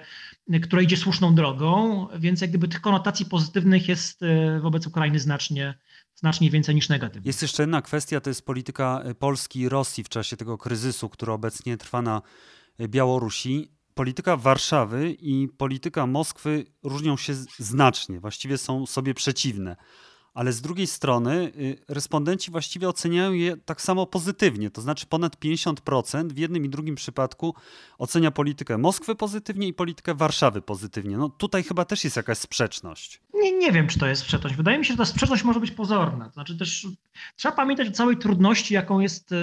która idzie słuszną drogą, więc jak gdyby tych konotacji pozytywnych jest wobec Ukrainy znacznie, znacznie więcej niż negatywnych.
Jest jeszcze jedna kwestia, to jest polityka Polski i Rosji w czasie tego kryzysu, który obecnie trwa na Białorusi. Polityka Warszawy i polityka Moskwy różnią się znacznie, właściwie są sobie przeciwne ale z drugiej strony y, respondenci właściwie oceniają je tak samo pozytywnie. To znaczy ponad 50% w jednym i drugim przypadku ocenia politykę Moskwy pozytywnie i politykę Warszawy pozytywnie. No tutaj chyba też jest jakaś sprzeczność.
Nie, nie wiem, czy to jest sprzeczność. Wydaje mi się, że ta sprzeczność może być pozorna. To znaczy też trzeba pamiętać o całej trudności, jaką jest, y,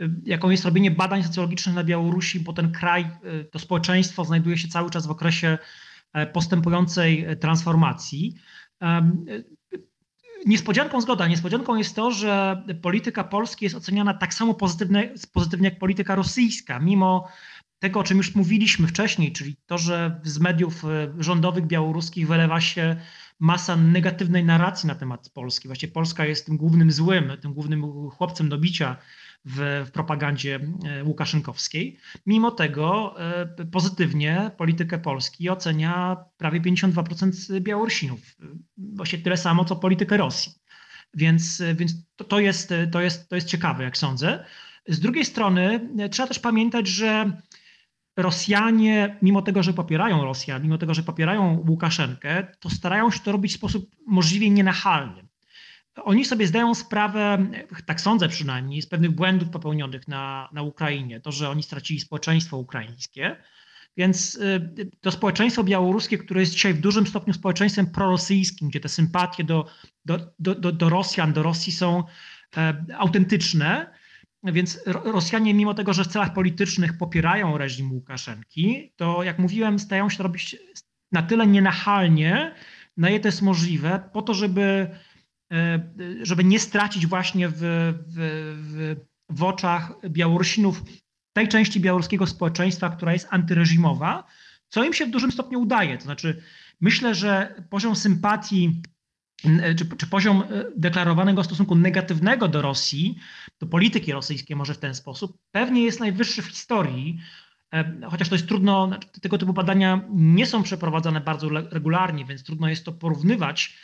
y, jaką jest robienie badań socjologicznych na Białorusi, bo ten kraj, to społeczeństwo znajduje się cały czas w okresie e, postępującej transformacji. Niespodzianką zgoda, niespodzianką jest to, że polityka Polski jest oceniana tak samo pozytywnie, pozytywnie jak polityka rosyjska, mimo tego, o czym już mówiliśmy wcześniej, czyli to, że z mediów e, rządowych białoruskich wylewa się masa negatywnej narracji na temat Polski. Właściwie Polska jest tym głównym złym, tym głównym chłopcem do bicia w, w propagandzie e, łukaszenkowskiej. Mimo tego e, pozytywnie politykę Polski ocenia prawie 52% Białorusinów. Właśnie tyle samo, co politykę Rosji. Więc, więc to, to, jest, to, jest, to jest ciekawe, jak sądzę. Z drugiej strony e, trzeba też pamiętać, że Rosjanie, mimo tego, że popierają Rosjan, mimo tego, że popierają Łukaszenkę, to starają się to robić w sposób możliwie nienachalny oni sobie zdają sprawę, tak sądzę przynajmniej, z pewnych błędów popełnionych na, na Ukrainie. To, że oni stracili społeczeństwo ukraińskie. Więc y, to społeczeństwo białoruskie, które jest dzisiaj w dużym stopniu społeczeństwem prorosyjskim, gdzie te sympatie do, do, do, do Rosjan, do Rosji są e, autentyczne, więc Rosjanie, mimo tego, że w celach politycznych popierają reżim Łukaszenki, to jak mówiłem, stają się robić na tyle nienachalnie, na ile to jest możliwe, po to, żeby żeby nie stracić właśnie w, w, w, w oczach Białorusinów tej części białoruskiego społeczeństwa, która jest antyreżimowa, co im się w dużym stopniu udaje. To znaczy, myślę, że poziom sympatii czy, czy, poziom e, deklarowanego stosunku negatywnego do Rosji, do polityki rosyjskiej może w ten sposób, pewnie jest najwyższy w historii, e, chociaż to jest trudno, znaczy, tego typu badania nie są przeprowadzane bardzo regularnie, więc trudno jest to porównywać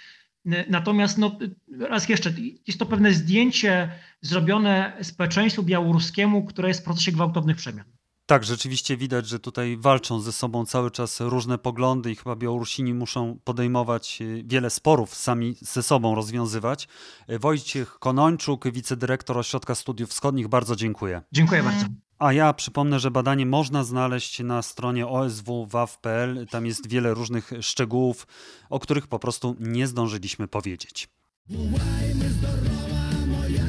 Natomiast no, raz jeszcze, jest to pewne zdjęcie zrobione społeczeństwu białoruskiemu, które jest w procesie gwałtownych przemian.
Tak, rzeczywiście widać, że tutaj walczą ze sobą cały czas różne poglądy i chyba Białorusini muszą podejmować e, wiele sporów, sami ze sobą rozwiązywać. Wojciech Konończuk, wicedyrektor Ośrodka Studiów Wschodnich, bardzo dziękuję.
Dziękuję bardzo.
A ja przypomnę, że badanie można znaleźć na stronie oswwaw.pl. Tam jest wiele różnych szczegółów, o których po prostu nie zdążyliśmy powiedzieć. moja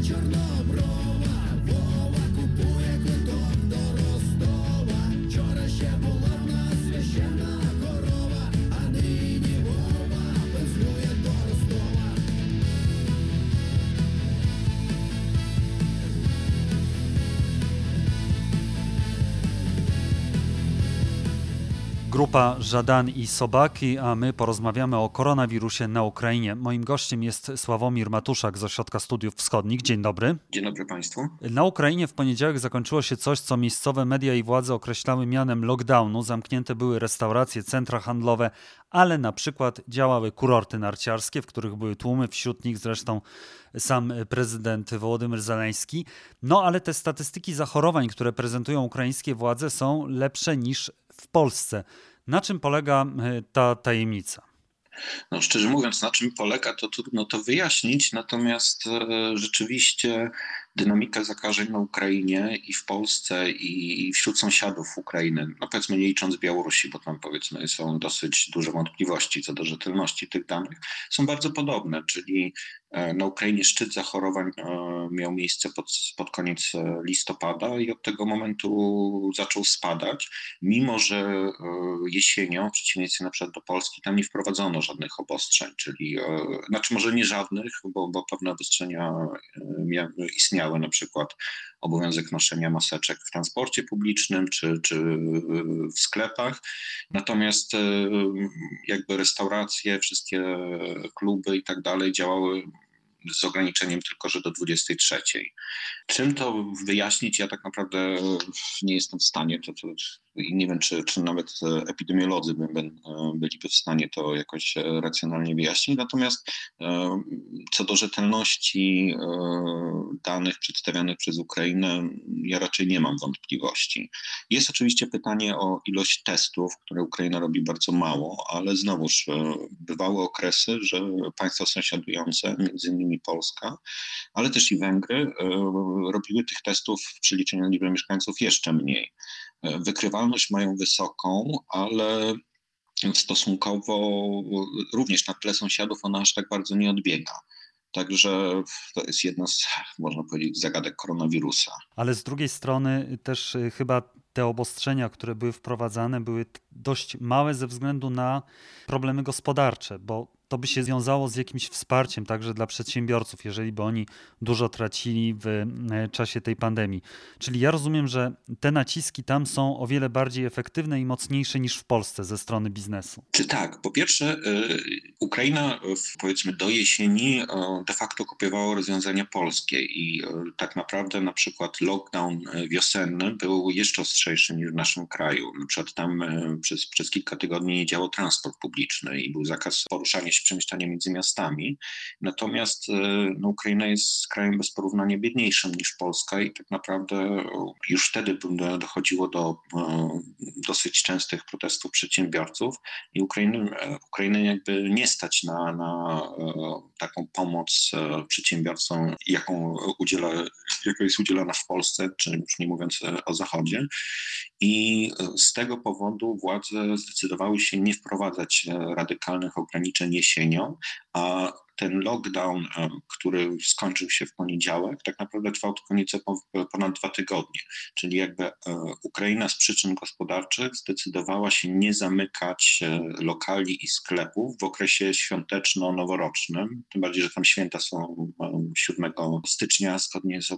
Grupa Żadan i Sobaki, a my porozmawiamy o koronawirusie na Ukrainie. Moim gościem jest Sławomir Matuszak z Ośrodka Studiów Wschodnich. Dzień dobry.
Dzień dobry Państwu.
Na Ukrainie w poniedziałek zakończyło się coś, co miejscowe media i władze określały mianem lockdownu. Zamknięte były restauracje, centra handlowe, ale na przykład działały kurorty narciarskie, w których były tłumy, wśród nich zresztą sam prezydent Wołodymyr Zaleński. No ale te statystyki zachorowań, które prezentują ukraińskie władze są lepsze niż w Polsce. Na czym polega e, ta tajemnica?
No, szczerze mówiąc, na czym polega, to trudno to wyjaśnić, natomiast e, rzeczywiście dynamika zakażeń na Ukrainie i w Polsce i wśród sąsiadów Ukrainy, no powiedzmy nie licząc Białorusi, bo tam powiedzmy są dosyć duże wątpliwości co do rzetelności tych danych, są bardzo podobne, czyli na Ukrainie szczyt zachorowań e, miał miejsce pod, pod koniec e, listopada i od tego momentu zaczął spadać, mimo że jesienią, w przeciwieństwie na przykład do Polski, tam nie wprowadzono żadnych obostrzeń, czyli, znaczy może nie żadnych, bo, bo pewne obostrzenia istniały, na przykład obowiązek noszenia maseczek w transporcie publicznym czy, czy w sklepach. Natomiast e, jakby restauracje, wszystkie kluby i tak dalej działały z ograniczeniem tylko, że do 23. Czym to wyjaśnić, ja tak naprawdę nie jestem w stanie. To, to i nie wiem, czy, czy nawet epidemiolodzy by, by, byliby w stanie to jakoś racjonalnie wyjaśnić. Natomiast co do rzetelności danych przedstawianych przez Ukrainę, ja raczej nie mam wątpliwości. Jest oczywiście pytanie o ilość testów, które Ukraina robi bardzo mało, ale znowuż bywały okresy, że państwa sąsiadujące, między innymi Polska, ale też i Węgry, robiły tych testów w przeliczeniu na liczbę mieszkańców jeszcze mniej. Wykrywalność mają wysoką, ale stosunkowo również na tle sąsiadów ona aż tak bardzo nie odbiega. Także to jest jedna z, można powiedzieć, zagadek koronawirusa.
Ale z drugiej strony też y, chyba te obostrzenia, które były wprowadzane, były dość małe ze względu na problemy gospodarcze, bo to by się wiązało z jakimś wsparciem także dla przedsiębiorców, jeżeli by oni dużo tracili w e, czasie tej pandemii. Czyli ja rozumiem, że te naciski tam są o wiele bardziej efektywne i mocniejsze niż w Polsce ze strony biznesu.
Czy tak? Po pierwsze, e, Ukraina powiedzmy do jesieni e, de facto kopiowała rozwiązania polskie i tak naprawdę na przykład lockdown wiosenny był jeszcze ostrzejszy niż w naszym kraju. Na przykład tam przez, przez kilka tygodni nie działał transport publiczny i był zakaz poruszania się przemieszczania między miastami. Natomiast e, no, Ukraina jest krajem bez porównania biedniejszym niż Polska i tak naprawdę już wtedy dochodziło do e, dosyć częstych protestów przedsiębiorców i Ukrainy, Ukrainy jakby nie stać na, na taką pomoc przedsiębiorcom, jaką, udziela, jaka jest udzielana w Polsce, czy już nie mówiąc o Zachodzie. I z tego powodu władze zdecydowały się nie wprowadzać radykalnych ograniczeń jesienią, a ten lockdown, e, który skończył się w poniedziałek, tak naprawdę trwał tylko nieco ponad dwa tygodnie. Czyli jakby e, Ukraina z przyczyn gospodarczych zdecydowała się nie zamykać e, lokali i sklepów w okresie świąteczno-noworocznym, tym bardziej, że tam święta są 7 stycznia zgodnie z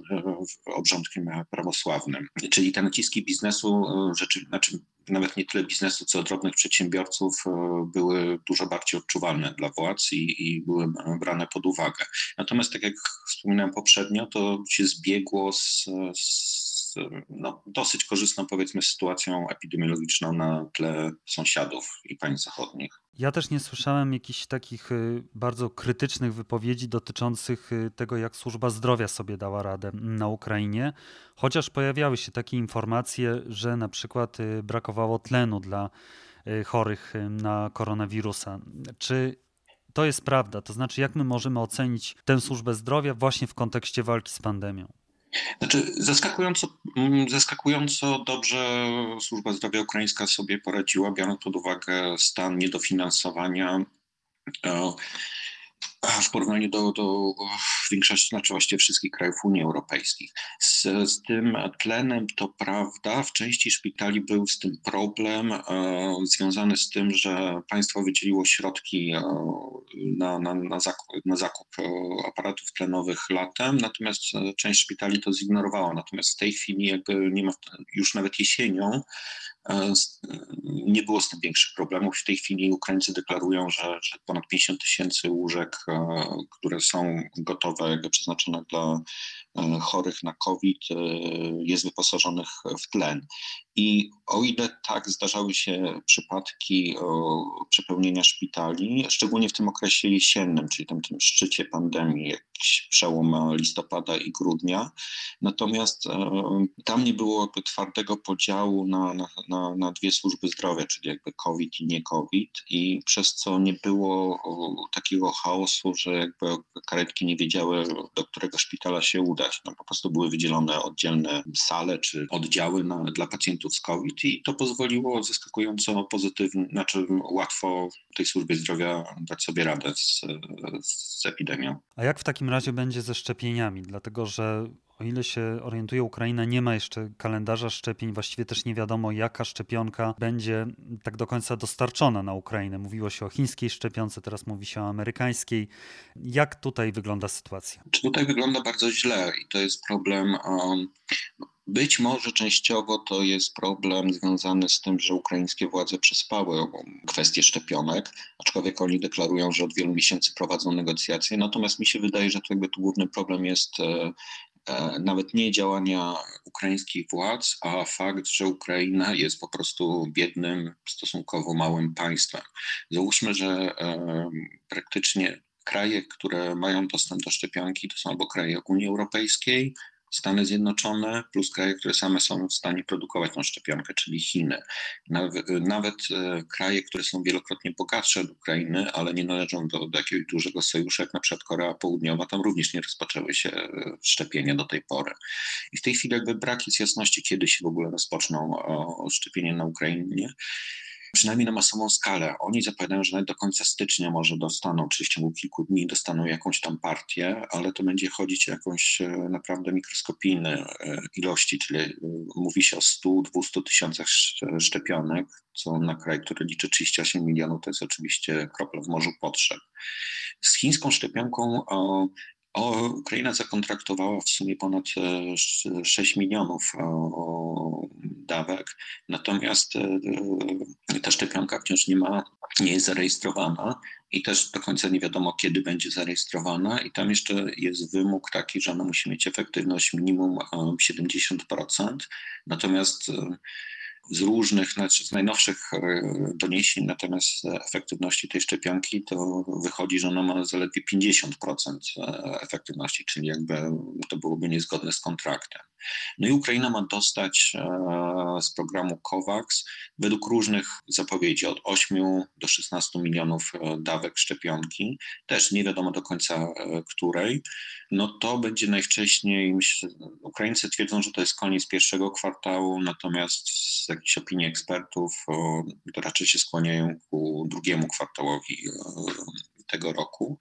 obrządkiem prawosławnym. Czyli te naciski biznesu, rzeczy, znaczy nawet nie tyle biznesu, co drobnych przedsiębiorców były dużo bardziej odczuwalne dla władz i, i były brane pod uwagę. Natomiast, tak jak wspominałem poprzednio, to się zbiegło z, z no, dosyć korzystną, powiedzmy, sytuacją epidemiologiczną na tle sąsiadów i państw zachodnich.
Ja też nie słyszałem jakichś takich y, bardzo krytycznych wypowiedzi dotyczących y, tego, jak służba zdrowia sobie dała radę na Ukrainie, chociaż pojawiały się takie informacje, że na przykład y, brakowało tlenu dla chorych na koronawirusa. Czy to jest prawda. To znaczy, jak my możemy ocenić tę służbę zdrowia właśnie w kontekście walki z pandemią?
Znaczy, zaskakująco, mm, zaskakująco dobrze służba zdrowia ukraińska sobie poradziła, biorąc pod uwagę stan niedofinansowania e, w porównaniu do, do większości, znaczy właściwie wszystkich krajów Unii Europejskiej. Z, z tym tlenem to prawda, w części szpitali był z tym problem e, związany z tym, że państwo wydzieliło środki e, na, na, na, zakup, na zakup e, aparatów tlenowych latem, natomiast e, część szpitali to zignorowała. Natomiast w tej chwili jakby nie ma, już nawet jesienią nie było z tym większych problemów. W tej chwili Ukraińcy deklarują, że, że ponad 50 tysięcy łóżek, e, które są gotowe, przeznaczone dla e, chorych na COVID, jest wyposażonych w tlen. I o ile tak zdarzały się przypadki przepełnienia szpitali, szczególnie w tym okresie jesiennym, czyli tym, tym szczycie pandemii, jakiś przełom listopada i grudnia, natomiast tam nie było twardego podziału na, na, na, na dwie służby zdrowia, czyli jakby COVID i nie COVID, i przez co nie było takiego chaosu, że jakby karetki nie wiedziały, do którego szpitala się po prostu były wydzielone oddzielne sale czy oddziały na, dla pacjentów z COVID i to pozwoliło zaskakująco pozytywnie, znaczy łatwo tej służbie zdrowia dać sobie radę z, z epidemią.
A jak w takim razie będzie ze szczepieniami? Dlatego, że o ile się orientuje, Ukraina nie ma jeszcze kalendarza szczepień, właściwie też nie wiadomo, jaka szczepionka będzie tak do końca dostarczona na Ukrainę. Mówiło się o chińskiej szczepionce, teraz mówi się o amerykańskiej. Jak tutaj wygląda sytuacja?
Czy tutaj wygląda bardzo źle i to jest problem. Um, być może częściowo to jest problem związany z tym, że ukraińskie władze przespały kwestię szczepionek, aczkolwiek oni deklarują, że od wielu miesięcy prowadzą negocjacje. Natomiast mi się wydaje, że to jakby tu główny problem jest e, nawet nie działania ukraińskich władz, a fakt, że Ukraina jest po prostu biednym, stosunkowo małym państwem. Załóżmy, że e, praktycznie kraje, które mają dostęp do szczepionki, to są albo kraje Unii Europejskiej, Stany Zjednoczone plus kraje, które same są w stanie produkować tą szczepionkę, czyli Chiny. Nawet, nawet kraje, które są wielokrotnie bogatsze od Ukrainy, ale nie należą do, do jakiegoś dużego sojuszu, jak na przykład Korea Południowa, tam również nie rozpoczęły się e, szczepienia do tej pory. I w tej chwili jakby brak jest jasności, kiedy się w ogóle rozpoczną szczepienia na Ukrainie przynajmniej na masową skalę. Oni zapowiadają, że nawet do końca stycznia może dostaną, czy w ciągu kilku dni dostaną jakąś tam partię, ale to będzie chodzić o jakąś e, naprawdę mikroskopijne e, ilości, czyli e, mówi się o 100-200 tysiącach szczepionek, co na kraj, który liczy 38 milionów, to jest oczywiście kropla w morzu potrzeb. Z chińską szczepionką o, Ukraina zakontraktowała w sumie ponad 6 milionów dawek, natomiast e, ta szczepionka wciąż nie ma, nie jest zarejestrowana i też do końca nie wiadomo, kiedy będzie zarejestrowana. I tam jeszcze jest wymóg taki, że ona musi mieć efektywność minimum 70%. Natomiast e, z różnych, znaczy z najnowszych e, doniesień na temat efektywności tej szczepionki, to wychodzi, że ona ma zaledwie 50% efektywności, czyli jakby to byłoby niezgodne z kontraktem. No i Ukraina ma dostać e, z programu COVAX według różnych zapowiedzi od 8 do 16 milionów e, dawek szczepionki, też nie wiadomo do końca e, której. No to będzie najwcześniej, myślę, Ukraińcy twierdzą, że to jest koniec pierwszego kwartału, natomiast z jakichś opinii ekspertów to raczej się skłaniają ku drugiemu kwartałowi tego roku.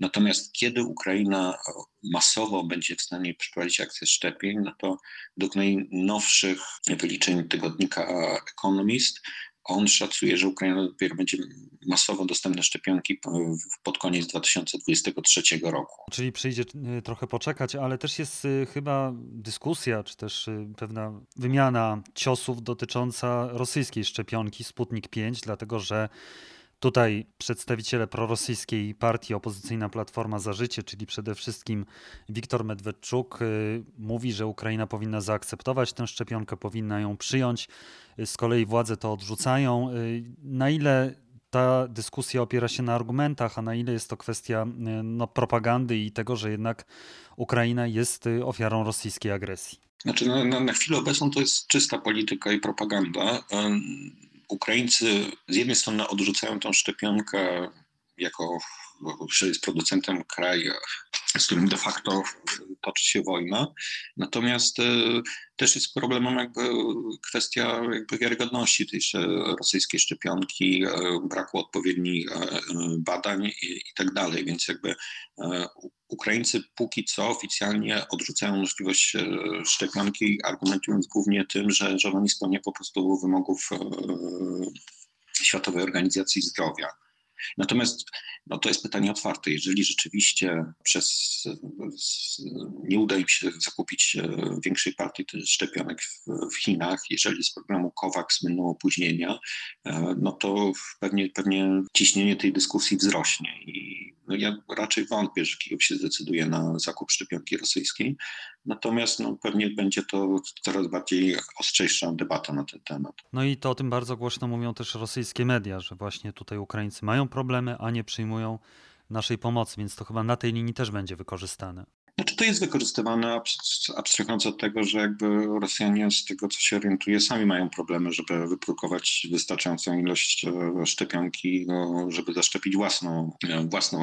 Natomiast kiedy Ukraina masowo będzie w stanie przeprowadzić akcję szczepień, no to według najnowszych wyliczeń tygodnika Economist on szacuje, że Ukraina dopiero będzie masowo dostępne szczepionki pod koniec 2023 roku.
Czyli przyjdzie y, trochę poczekać, ale też jest y, chyba dyskusja, czy też y, pewna wymiana ciosów dotycząca rosyjskiej szczepionki Sputnik 5, dlatego że Tutaj przedstawiciele prorosyjskiej partii opozycyjna Platforma za Życie, czyli przede wszystkim Wiktor Medwedczuk, y, mówi, że Ukraina powinna zaakceptować tę szczepionkę, powinna ją przyjąć. Y, z kolei władze to odrzucają. Y, na ile ta dyskusja opiera się na argumentach, a na ile jest to kwestia no, propagandy i tego, że jednak Ukraina jest ofiarą rosyjskiej agresji?
Znaczy, na, na, na chwilę obecną to jest czysta polityka i propaganda. Ukraińcy z jednej strony odrzucają tą szczepionkę jako, że jest producentem kraju, z którym de facto toczy się wojna. Natomiast e, też jest problemem jakby kwestia jakby wiarygodności tej rosyjskiej szczepionki, e, braku odpowiednich e, badań i, i tak dalej, więc jakby Ukraińcy póki co oficjalnie odrzucają możliwość szczepionki, argumentując głównie tym, że, że ona nie spełnia po prostu wymogów Światowej Organizacji Zdrowia. Natomiast no to jest pytanie otwarte. Jeżeli rzeczywiście przez, nie uda im się zakupić e, większej partii szczepionek w, w Chinach, jeżeli z programu COVAX będą opóźnienia, e, no to pewnie, pewnie ciśnienie tej dyskusji wzrośnie i no ja raczej wątpię, że Kijów się zdecyduje na zakup szczepionki rosyjskiej, natomiast no, pewnie będzie to coraz bardziej ostrzejsza debata na ten temat.
No i to o tym bardzo głośno mówią też rosyjskie media, że właśnie tutaj Ukraińcy mają problemy, a nie przyjmują naszej pomocy, więc to chyba na tej linii też będzie wykorzystane.
Znaczy to jest wykorzystywane, abstrahując od tego, że jakby Rosjanie z tego, co się orientuje, sami mają problemy, żeby wyprodukować wystarczającą ilość e, szczepionki, no, żeby zaszczepić własną, e, własną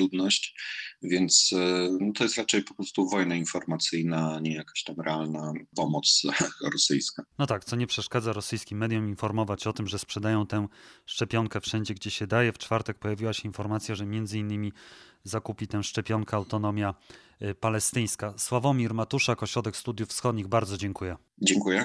ludność. Więc e, no, to jest raczej po prostu wojna informacyjna, nie jakaś tam realna pomoc <laughs> rosyjska.
No tak, co nie przeszkadza rosyjskim mediom informować o tym, że sprzedają tę szczepionkę wszędzie, gdzie się daje. W czwartek pojawiła się informacja, że między innymi zakupi tę szczepionkę autonomia y, palestyńska. Sławomir Matuszak, Ośrodek Studiów Wschodnich, bardzo dziękuję.
Dziękuję.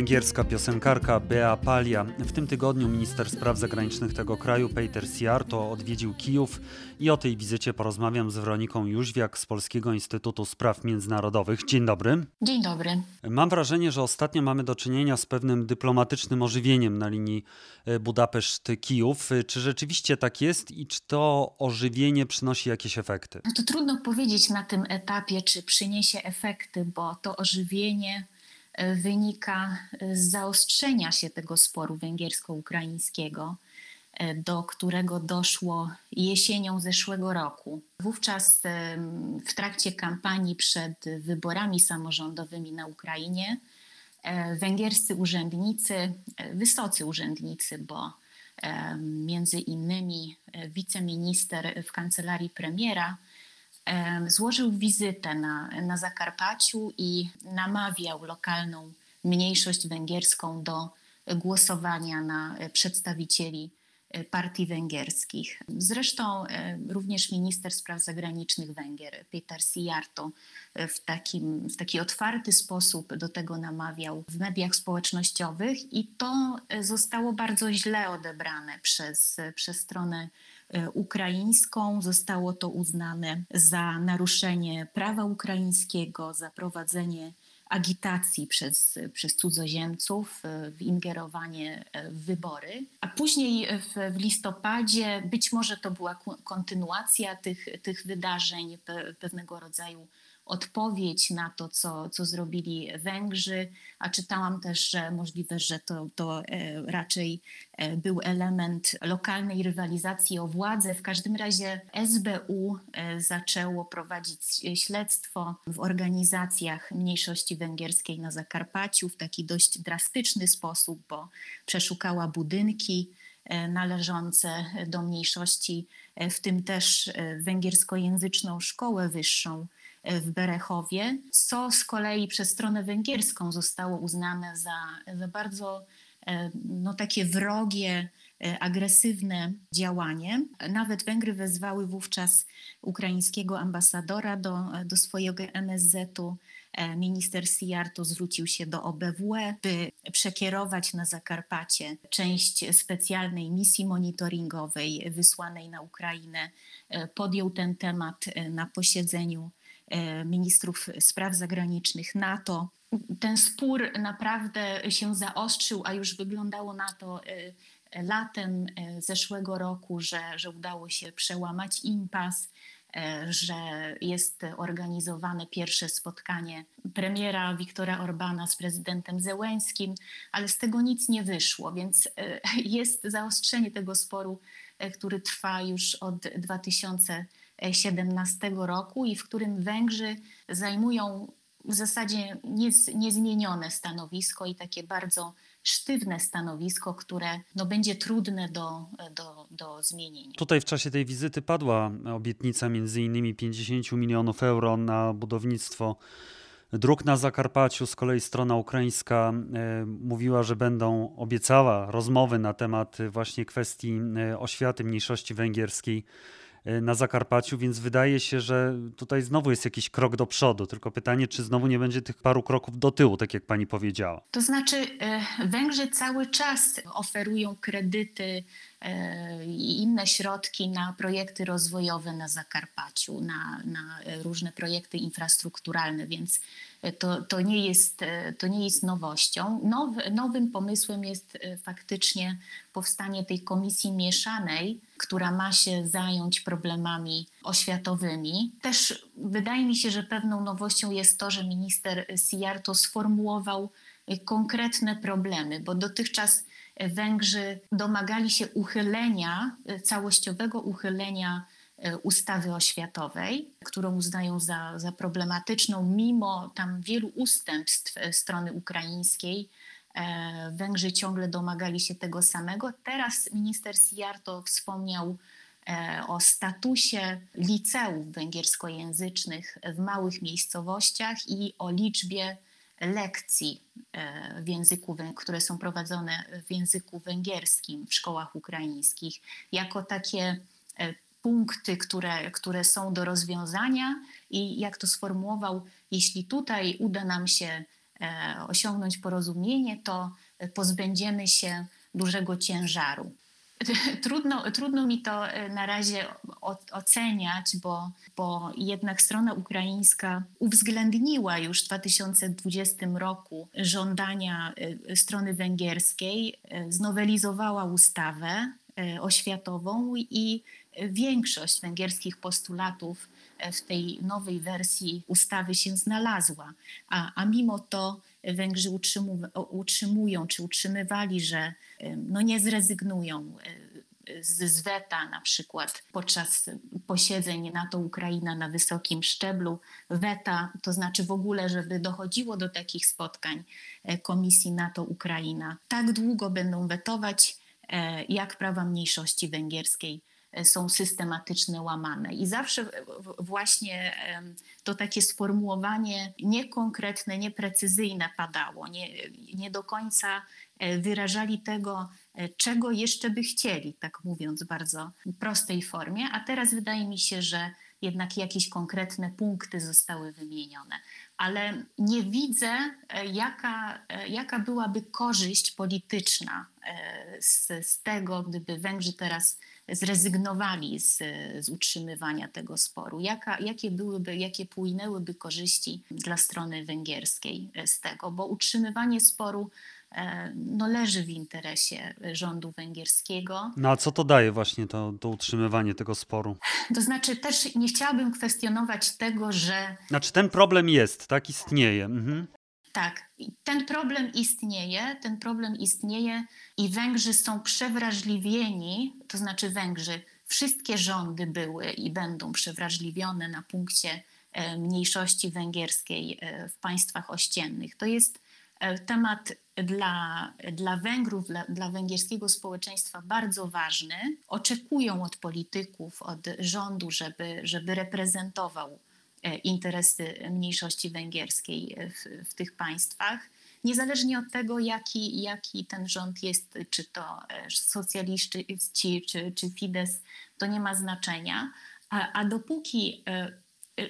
Węgierska piosenkarka Bea Palia. W tym tygodniu minister spraw zagranicznych tego kraju Peter Siarto odwiedził Kijów i o tej wizycie porozmawiam z Weroniką Jóźwiak z Polskiego Instytutu Spraw Międzynarodowych. Dzień dobry.
Dzień dobry.
Mam wrażenie, że ostatnio mamy do czynienia z pewnym dyplomatycznym ożywieniem na linii e, Budapeszt-Kijów. Czy rzeczywiście tak jest i czy to ożywienie przynosi jakieś efekty?
No to trudno powiedzieć na tym etapie, czy przyniesie efekty, bo to ożywienie wynika z zaostrzenia się tego sporu węgiersko-ukraińskiego, e, do którego doszło jesienią zeszłego roku. Wówczas w trakcie kampanii przed wyborami samorządowymi na Ukrainie e, węgierscy urzędnicy, wysocy urzędnicy, bo między innymi wiceminister w kancelarii premiera, złożył wizytę na, na Zakarpaciu i namawiał lokalną mniejszość węgierską do głosowania na przedstawicieli e, partii węgierskich. Zresztą e, również minister spraw zagranicznych Węgier, Peter Sijarto, e, w, takim, w taki otwarty sposób do tego namawiał w mediach społecznościowych i to zostało bardzo źle odebrane przez, przez stronę E, ukraińską. Zostało to uznane za naruszenie prawa ukraińskiego, za prowadzenie agitacji przez, przez cudzoziemców, e, w ingerowanie e, w wybory. A później w, w listopadzie być może to była kontynuacja tych, tych wydarzeń, pewnego rodzaju odpowiedź na to, co, co zrobili Węgrzy, a czytałam też, że możliwe, że to, to e, raczej e, był element lokalnej rywalizacji o władzę. W każdym razie SBU e, zaczęło prowadzić śledztwo w organizacjach mniejszości węgierskiej na Zakarpaciu w taki dość drastyczny sposób, bo przeszukała budynki należące do mniejszości, w tym też węgierskojęzyczną szkołę wyższą w Berechowie, co z kolei przez stronę węgierską zostało uznane za, za bardzo e, no, takie wrogie, e, agresywne działanie. Nawet Węgry wezwały wówczas ukraińskiego ambasadora do, do swojego MSZ-u. E, minister Sijarto zwrócił się do OBWE, by przekierować na Zakarpacie część specjalnej misji monitoringowej wysłanej na Ukrainę. Podjął ten temat na posiedzeniu ministrów spraw zagranicznych NATO. Ten spór naprawdę się zaostrzył, a już wyglądało na to e, latem e, zeszłego roku, że, że udało się przełamać impas, że jest organizowane pierwsze spotkanie premiera Wiktora Orbana z prezydentem Zełęskim, ale z tego nic nie wyszło, więc jest zaostrzenie tego sporu, który trwa już od 2000 2017 roku i w którym Węgrzy zajmują w zasadzie niezmienione stanowisko i takie bardzo sztywne stanowisko, które no, będzie trudne do, do, do zmienienia.
Tutaj w czasie tej wizyty padła obietnica między innymi 50 milionów euro na budownictwo dróg na Zakarpaciu. Z kolei strona ukraińska e, mówiła, że będą obiecała rozmowy na temat właśnie kwestii e, oświaty mniejszości węgierskiej na Zakarpaciu, więc wydaje się, że tutaj znowu jest jakiś krok do przodu. Tylko pytanie, czy znowu nie będzie tych paru kroków do tyłu, tak jak pani powiedziała.
To znaczy, y, Węgrzy cały czas oferują kredyty y, i inne środki na projekty rozwojowe na Zakarpaciu, na, na różne projekty infrastrukturalne, więc to, to, nie, jest, to nie jest nowością. Now, nowym pomysłem jest faktycznie powstanie tej komisji mieszanej, która ma się zająć problemami oświatowymi. Też wydaje mi się, że pewną nowością jest to, że minister Sijarto sformułował konkretne problemy, bo dotychczas Węgrzy domagali się uchylenia, całościowego uchylenia e, ustawy oświatowej, którą uznają za, za problematyczną, mimo tam wielu ustępstw strony ukraińskiej E, Węgrzy ciągle domagali się tego samego. Teraz minister Sijarto wspomniał e, o statusie liceów węgierskojęzycznych w małych miejscowościach i o liczbie lekcji e, w języku, które są prowadzone w języku węgierskim w szkołach ukraińskich, jako takie punkty, które, które są do rozwiązania i jak to sformułował, jeśli tutaj uda nam się osiągnąć porozumienie, to pozbędziemy się dużego ciężaru. <laughs> Trudno, trudno mi to na razie oceniać, bo, bo jednak strona ukraińska uwzględniła już w 2020 roku żądania strony węgierskiej, znowelizowała ustawę oświatową i większość węgierskich postulatów w tej nowej wersji ustawy się znalazła. A, a mimo to Węgrzy utrzymują, czy utrzymywali, że no nie zrezygnują z, z weta na przykład podczas posiedzeń NATO-Ukraina na wysokim szczeblu. Weta to znaczy w ogóle, żeby dochodziło do takich spotkań Komisji NATO-Ukraina. Tak długo będą wetować, jak prawa mniejszości węgierskiej E, są systematycznie łamane. I zawsze właśnie to takie sformułowanie niekonkretne, nieprecyzyjne padało. Nie, nie do końca e, wyrażali tego, e, czego jeszcze by chcieli, tak mówiąc w bardzo prostej formie. A teraz wydaje mi się, że jednak jakieś konkretne punkty zostały wymienione. Ale nie widzę, jaka, jaka byłaby korzyść polityczna z, z tego, gdyby Węgrzy teraz zrezygnowali z, z utrzymywania tego sporu? Jaka, jakie byłyby, jakie płynęłyby korzyści dla strony węgierskiej z tego? Bo utrzymywanie sporu e, no, leży w interesie rządu węgierskiego.
No a co to daje właśnie to, to utrzymywanie tego sporu?
To znaczy też nie chciałabym kwestionować tego, że...
Znaczy ten problem jest, tak? Istnieje. Mhm.
Tak, ten problem istnieje, ten problem istnieje i Węgrzy są przewrażliwieni, to znaczy Węgrzy, wszystkie rządy były i będą przewrażliwione na punkcie e, mniejszości węgierskiej e, w państwach ościennych. To jest e, temat dla, dla Węgrów, dla, dla węgierskiego społeczeństwa bardzo ważny. Oczekują od polityków, od rządu, żeby, żeby reprezentował interesy mniejszości węgierskiej w, w tych państwach. Niezależnie od tego, jaki, jaki ten rząd jest, czy to e, socjaliści, czy, czy Fidesz, to nie ma znaczenia. A, a dopóki e,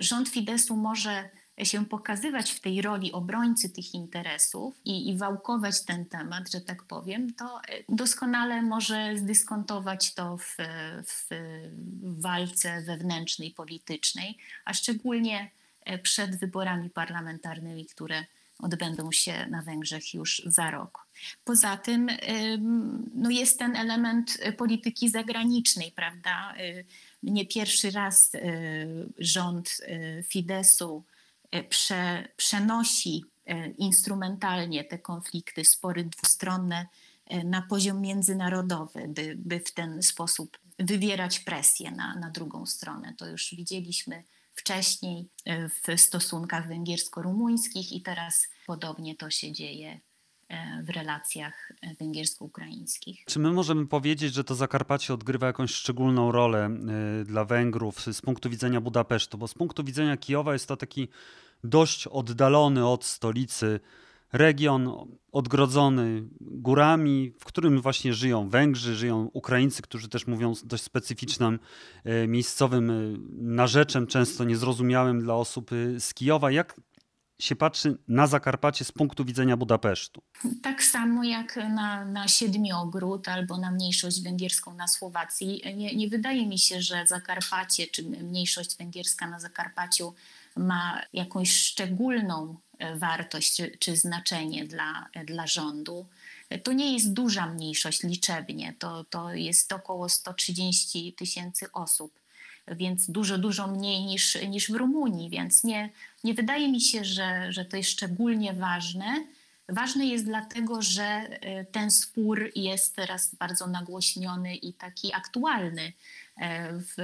rząd Fideszu może się pokazywać w tej roli obrońcy tych interesów i, i wałkować ten temat, że tak powiem, to doskonale może zdyskontować to w, w walce wewnętrznej, politycznej, a szczególnie e, przed wyborami parlamentarnymi, które odbędą się na Węgrzech już za rok. Poza tym no jest ten element polityki zagranicznej, prawda? E, nie pierwszy raz e, rząd Fideszu E, prze, przenosi e, instrumentalnie te konflikty, spory dwustronne e, na poziom międzynarodowy, by, by w ten sposób wywierać presję na, na drugą stronę. To już widzieliśmy wcześniej w stosunkach węgiersko-rumuńskich i teraz podobnie to się dzieje w relacjach węgiersko-ukraińskich.
Czy my możemy powiedzieć, że to Zakarpacie odgrywa jakąś szczególną rolę dla Węgrów z punktu widzenia Budapesztu? Bo z punktu widzenia Kijowa jest to taki dość oddalony od stolicy region, odgrodzony górami, w którym właśnie żyją Węgrzy, żyją Ukraińcy, którzy też mówią dość specyficznym e, miejscowym e, narzeczem, często niezrozumiałym dla osób e, z Kijowa. Jak się patrzy na Zakarpacie z punktu widzenia Budapesztu?
Tak samo jak na, na Siedmiogród albo na mniejszość węgierską na Słowacji. Nie, nie wydaje mi się, że Zakarpacie czy mniejszość węgierska na Zakarpaciu ma jakąś szczególną e, wartość czy, czy znaczenie dla, dla rządu. To nie jest duża mniejszość liczebnie, to, to jest około 130 tysięcy osób, więc dużo, dużo mniej niż, niż w Rumunii, więc nie, nie wydaje mi się, że, że to jest szczególnie ważne. Ważne jest dlatego, że e, ten spór jest teraz bardzo nagłośniony i taki aktualny e, w,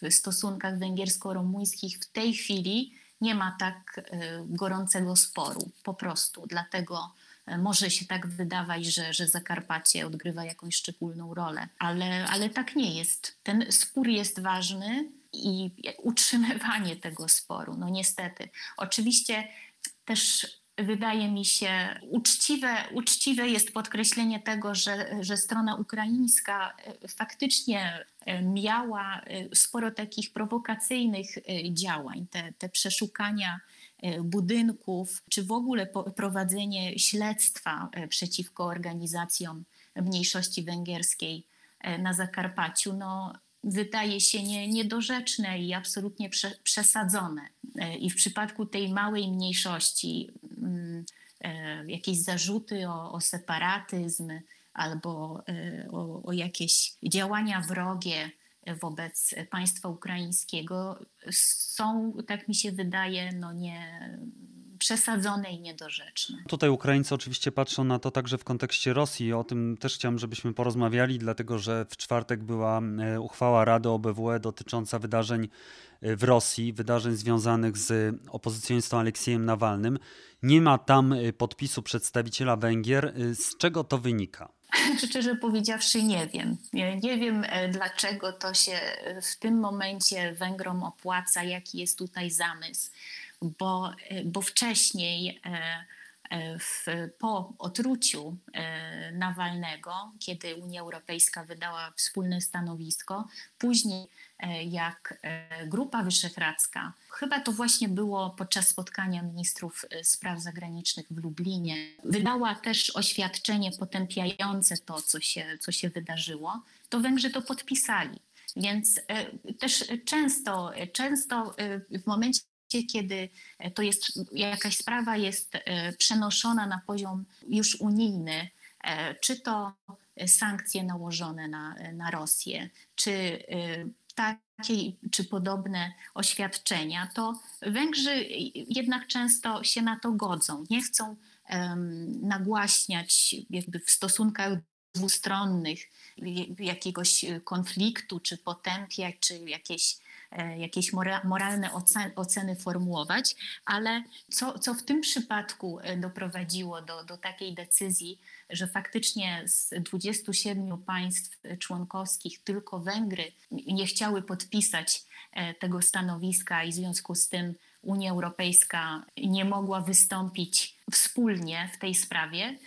w stosunkach węgiersko-rumuńskich w tej chwili nie ma tak e, gorącego sporu, po prostu. Dlatego może się tak wydawać, że, że Zakarpacie odgrywa jakąś szczególną rolę, ale, ale tak nie jest. Ten spór jest ważny i utrzymywanie tego sporu, no niestety. Oczywiście też wydaje mi się uczciwe, uczciwe jest podkreślenie tego, że, że strona ukraińska e, faktycznie e, miała e, sporo takich prowokacyjnych działań, te, te przeszukania budynków, czy w ogóle prowadzenie śledztwa przeciwko organizacjom mniejszości węgierskiej na Zakarpaciu, no, wydaje się nie, niedorzeczne i absolutnie prze, przesadzone. I w przypadku tej małej mniejszości mm, jakieś zarzuty o, o separatyzm albo o, o jakieś działania wrogie wobec państwa ukraińskiego. Są, tak mi się wydaje, no nie przesadzone i niedorzeczne.
Tutaj Ukraińcy oczywiście patrzą na to także w kontekście Rosji. O tym też chciałem, żebyśmy porozmawiali, dlatego że w czwartek była e, uchwała Rady OBWE dotycząca wydarzeń e, w Rosji, wydarzeń związanych z opozycjonistą Aleksiejem Nawalnym. Nie ma tam e, podpisu przedstawiciela Węgier. Z czego to wynika? <laughs>
Szczerze powiedziawszy, nie wiem. Nie wiem, dlaczego to się w tym momencie Węgrom opłaca, jaki jest tutaj zamysł bo, e, bo wcześniej e, e, w, po otruciu Nawalnego, kiedy Unia Europejska wydała wspólne stanowisko, później jak Grupa Wyszehradzka, chyba to właśnie było podczas spotkania ministrów spraw zagranicznych w Lublinie, wydała też oświadczenie potępiające to, co się, co się wydarzyło, to Węgrzy to podpisali. Więc też często, często w momencie, kiedy e, to jest jakaś sprawa jest e, przenoszona na poziom już unijny, e, czy to sankcje nałożone na, na Rosję, czy takie czy podobne oświadczenia, to Węgrzy jednak często się na to godzą. Nie chcą um, nagłaśniać jakby w stosunkach dwustronnych jakiegoś konfliktu, czy potępiać, czy jakieś jakieś moralne oceny formułować, ale co, co w tym przypadku e, doprowadziło do, do takiej decyzji, że faktycznie z 27 państw członkowskich tylko Węgry nie chciały podpisać e, tego stanowiska i w związku z tym Unia Europejska nie mogła wystąpić wspólnie w tej sprawie,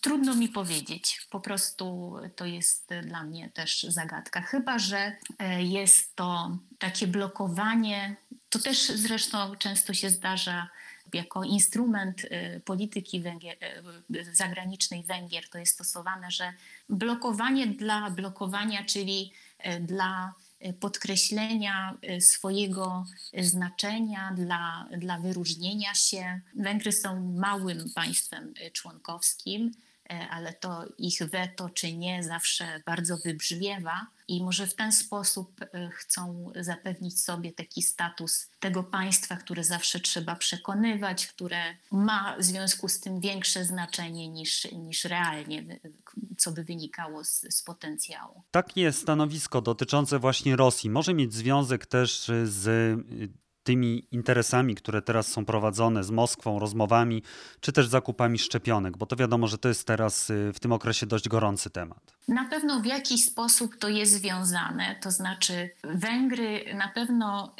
Trudno mi powiedzieć, po prostu to jest dla mnie też zagadka. Chyba, że e, jest to takie blokowanie, to też zresztą często się zdarza jako instrument e, polityki Węgier, e, zagranicznej Węgier, to jest stosowane, że blokowanie dla blokowania, czyli dla podkreślenia swojego znaczenia, dla, dla wyróżnienia się. Węgry są małym państwem członkowskim, E, ale to ich weto czy nie zawsze bardzo wybrzmiewa i może w ten sposób e, chcą zapewnić sobie taki status tego państwa, które zawsze trzeba przekonywać, które ma w związku z tym większe znaczenie niż, niż realnie, co by wynikało z, z potencjału.
Takie stanowisko dotyczące właśnie Rosji może mieć związek też z tymi interesami, które teraz są prowadzone z Moskwą, rozmowami, czy też zakupami szczepionek, bo to wiadomo, że to jest teraz y, w tym okresie dość gorący temat.
Na pewno w jakiś sposób to jest związane, to znaczy Węgry na pewno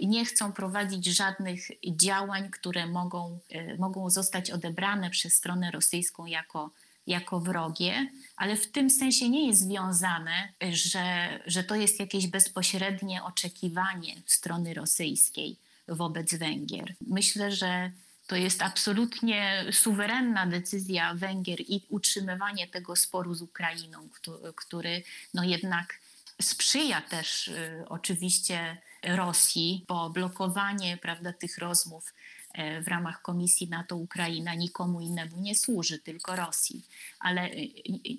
nie chcą prowadzić żadnych działań, które mogą, y, mogą zostać odebrane przez stronę rosyjską jako jako wrogie, ale w tym sensie nie jest związane, że, że to jest jakieś bezpośrednie oczekiwanie strony rosyjskiej wobec Węgier. Myślę, że to jest absolutnie suwerenna decyzja Węgier i utrzymywanie tego sporu z Ukrainą, który no jednak sprzyja też y, oczywiście Rosji, bo blokowanie prawda, tych rozmów w ramach Komisji NATO-Ukraina nikomu innemu nie służy, tylko Rosji. Ale e,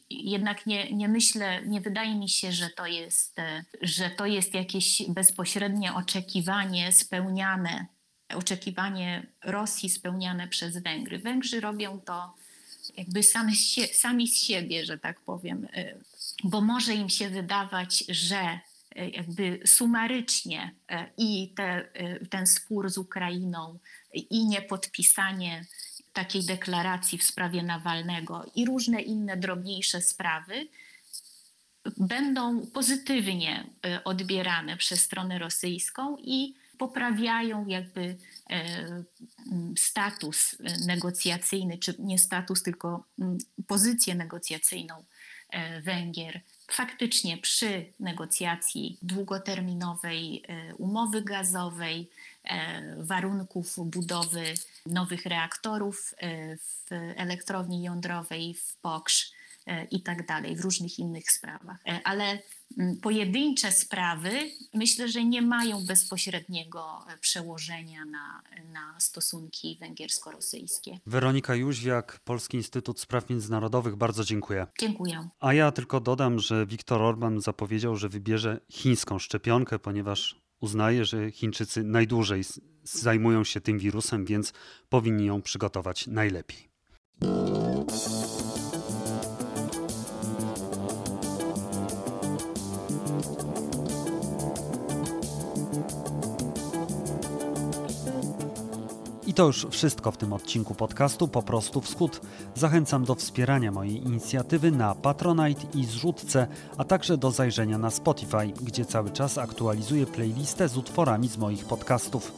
jednak nie, nie myślę, nie wydaje mi się, że to jest, e, że to jest jakieś bezpośrednie oczekiwanie spełniane, oczekiwanie Rosji spełniane przez Węgry. Węgrzy robią to jakby sami z siebie, że tak powiem, bo może im się wydawać, że jakby sumarycznie i te, ten spór z Ukrainą i niepodpisanie takiej deklaracji w sprawie Nawalnego i różne inne drobniejsze sprawy będą pozytywnie e, odbierane przez stronę rosyjską i poprawiają jakby e, status negocjacyjny, czy nie status, tylko pozycję negocjacyjną e, Węgier. Faktycznie przy negocjacji długoterminowej umowy gazowej, warunków budowy nowych reaktorów w elektrowni jądrowej w Poksz i tak dalej, w różnych innych sprawach. Ale pojedyncze sprawy myślę, że nie mają bezpośredniego przełożenia na, na stosunki węgiersko-rosyjskie.
Weronika Jóźwiak, Polski Instytut Spraw Międzynarodowych, bardzo dziękuję.
Dziękuję.
A ja tylko dodam, że Viktor Orban zapowiedział, że wybierze chińską szczepionkę, ponieważ uznaje, że Chińczycy najdłużej zajmują się tym wirusem, więc powinni ją przygotować najlepiej. To już wszystko w tym odcinku podcastu Po prostu Wschód. Zachęcam do wspierania mojej inicjatywy na Patronite i zrzutce, a także do zajrzenia na Spotify, gdzie cały czas aktualizuję playlistę z utworami z moich podcastów.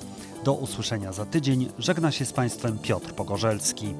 Do usłyszenia za tydzień. Żegna się z Państwem Piotr Pogorzelski.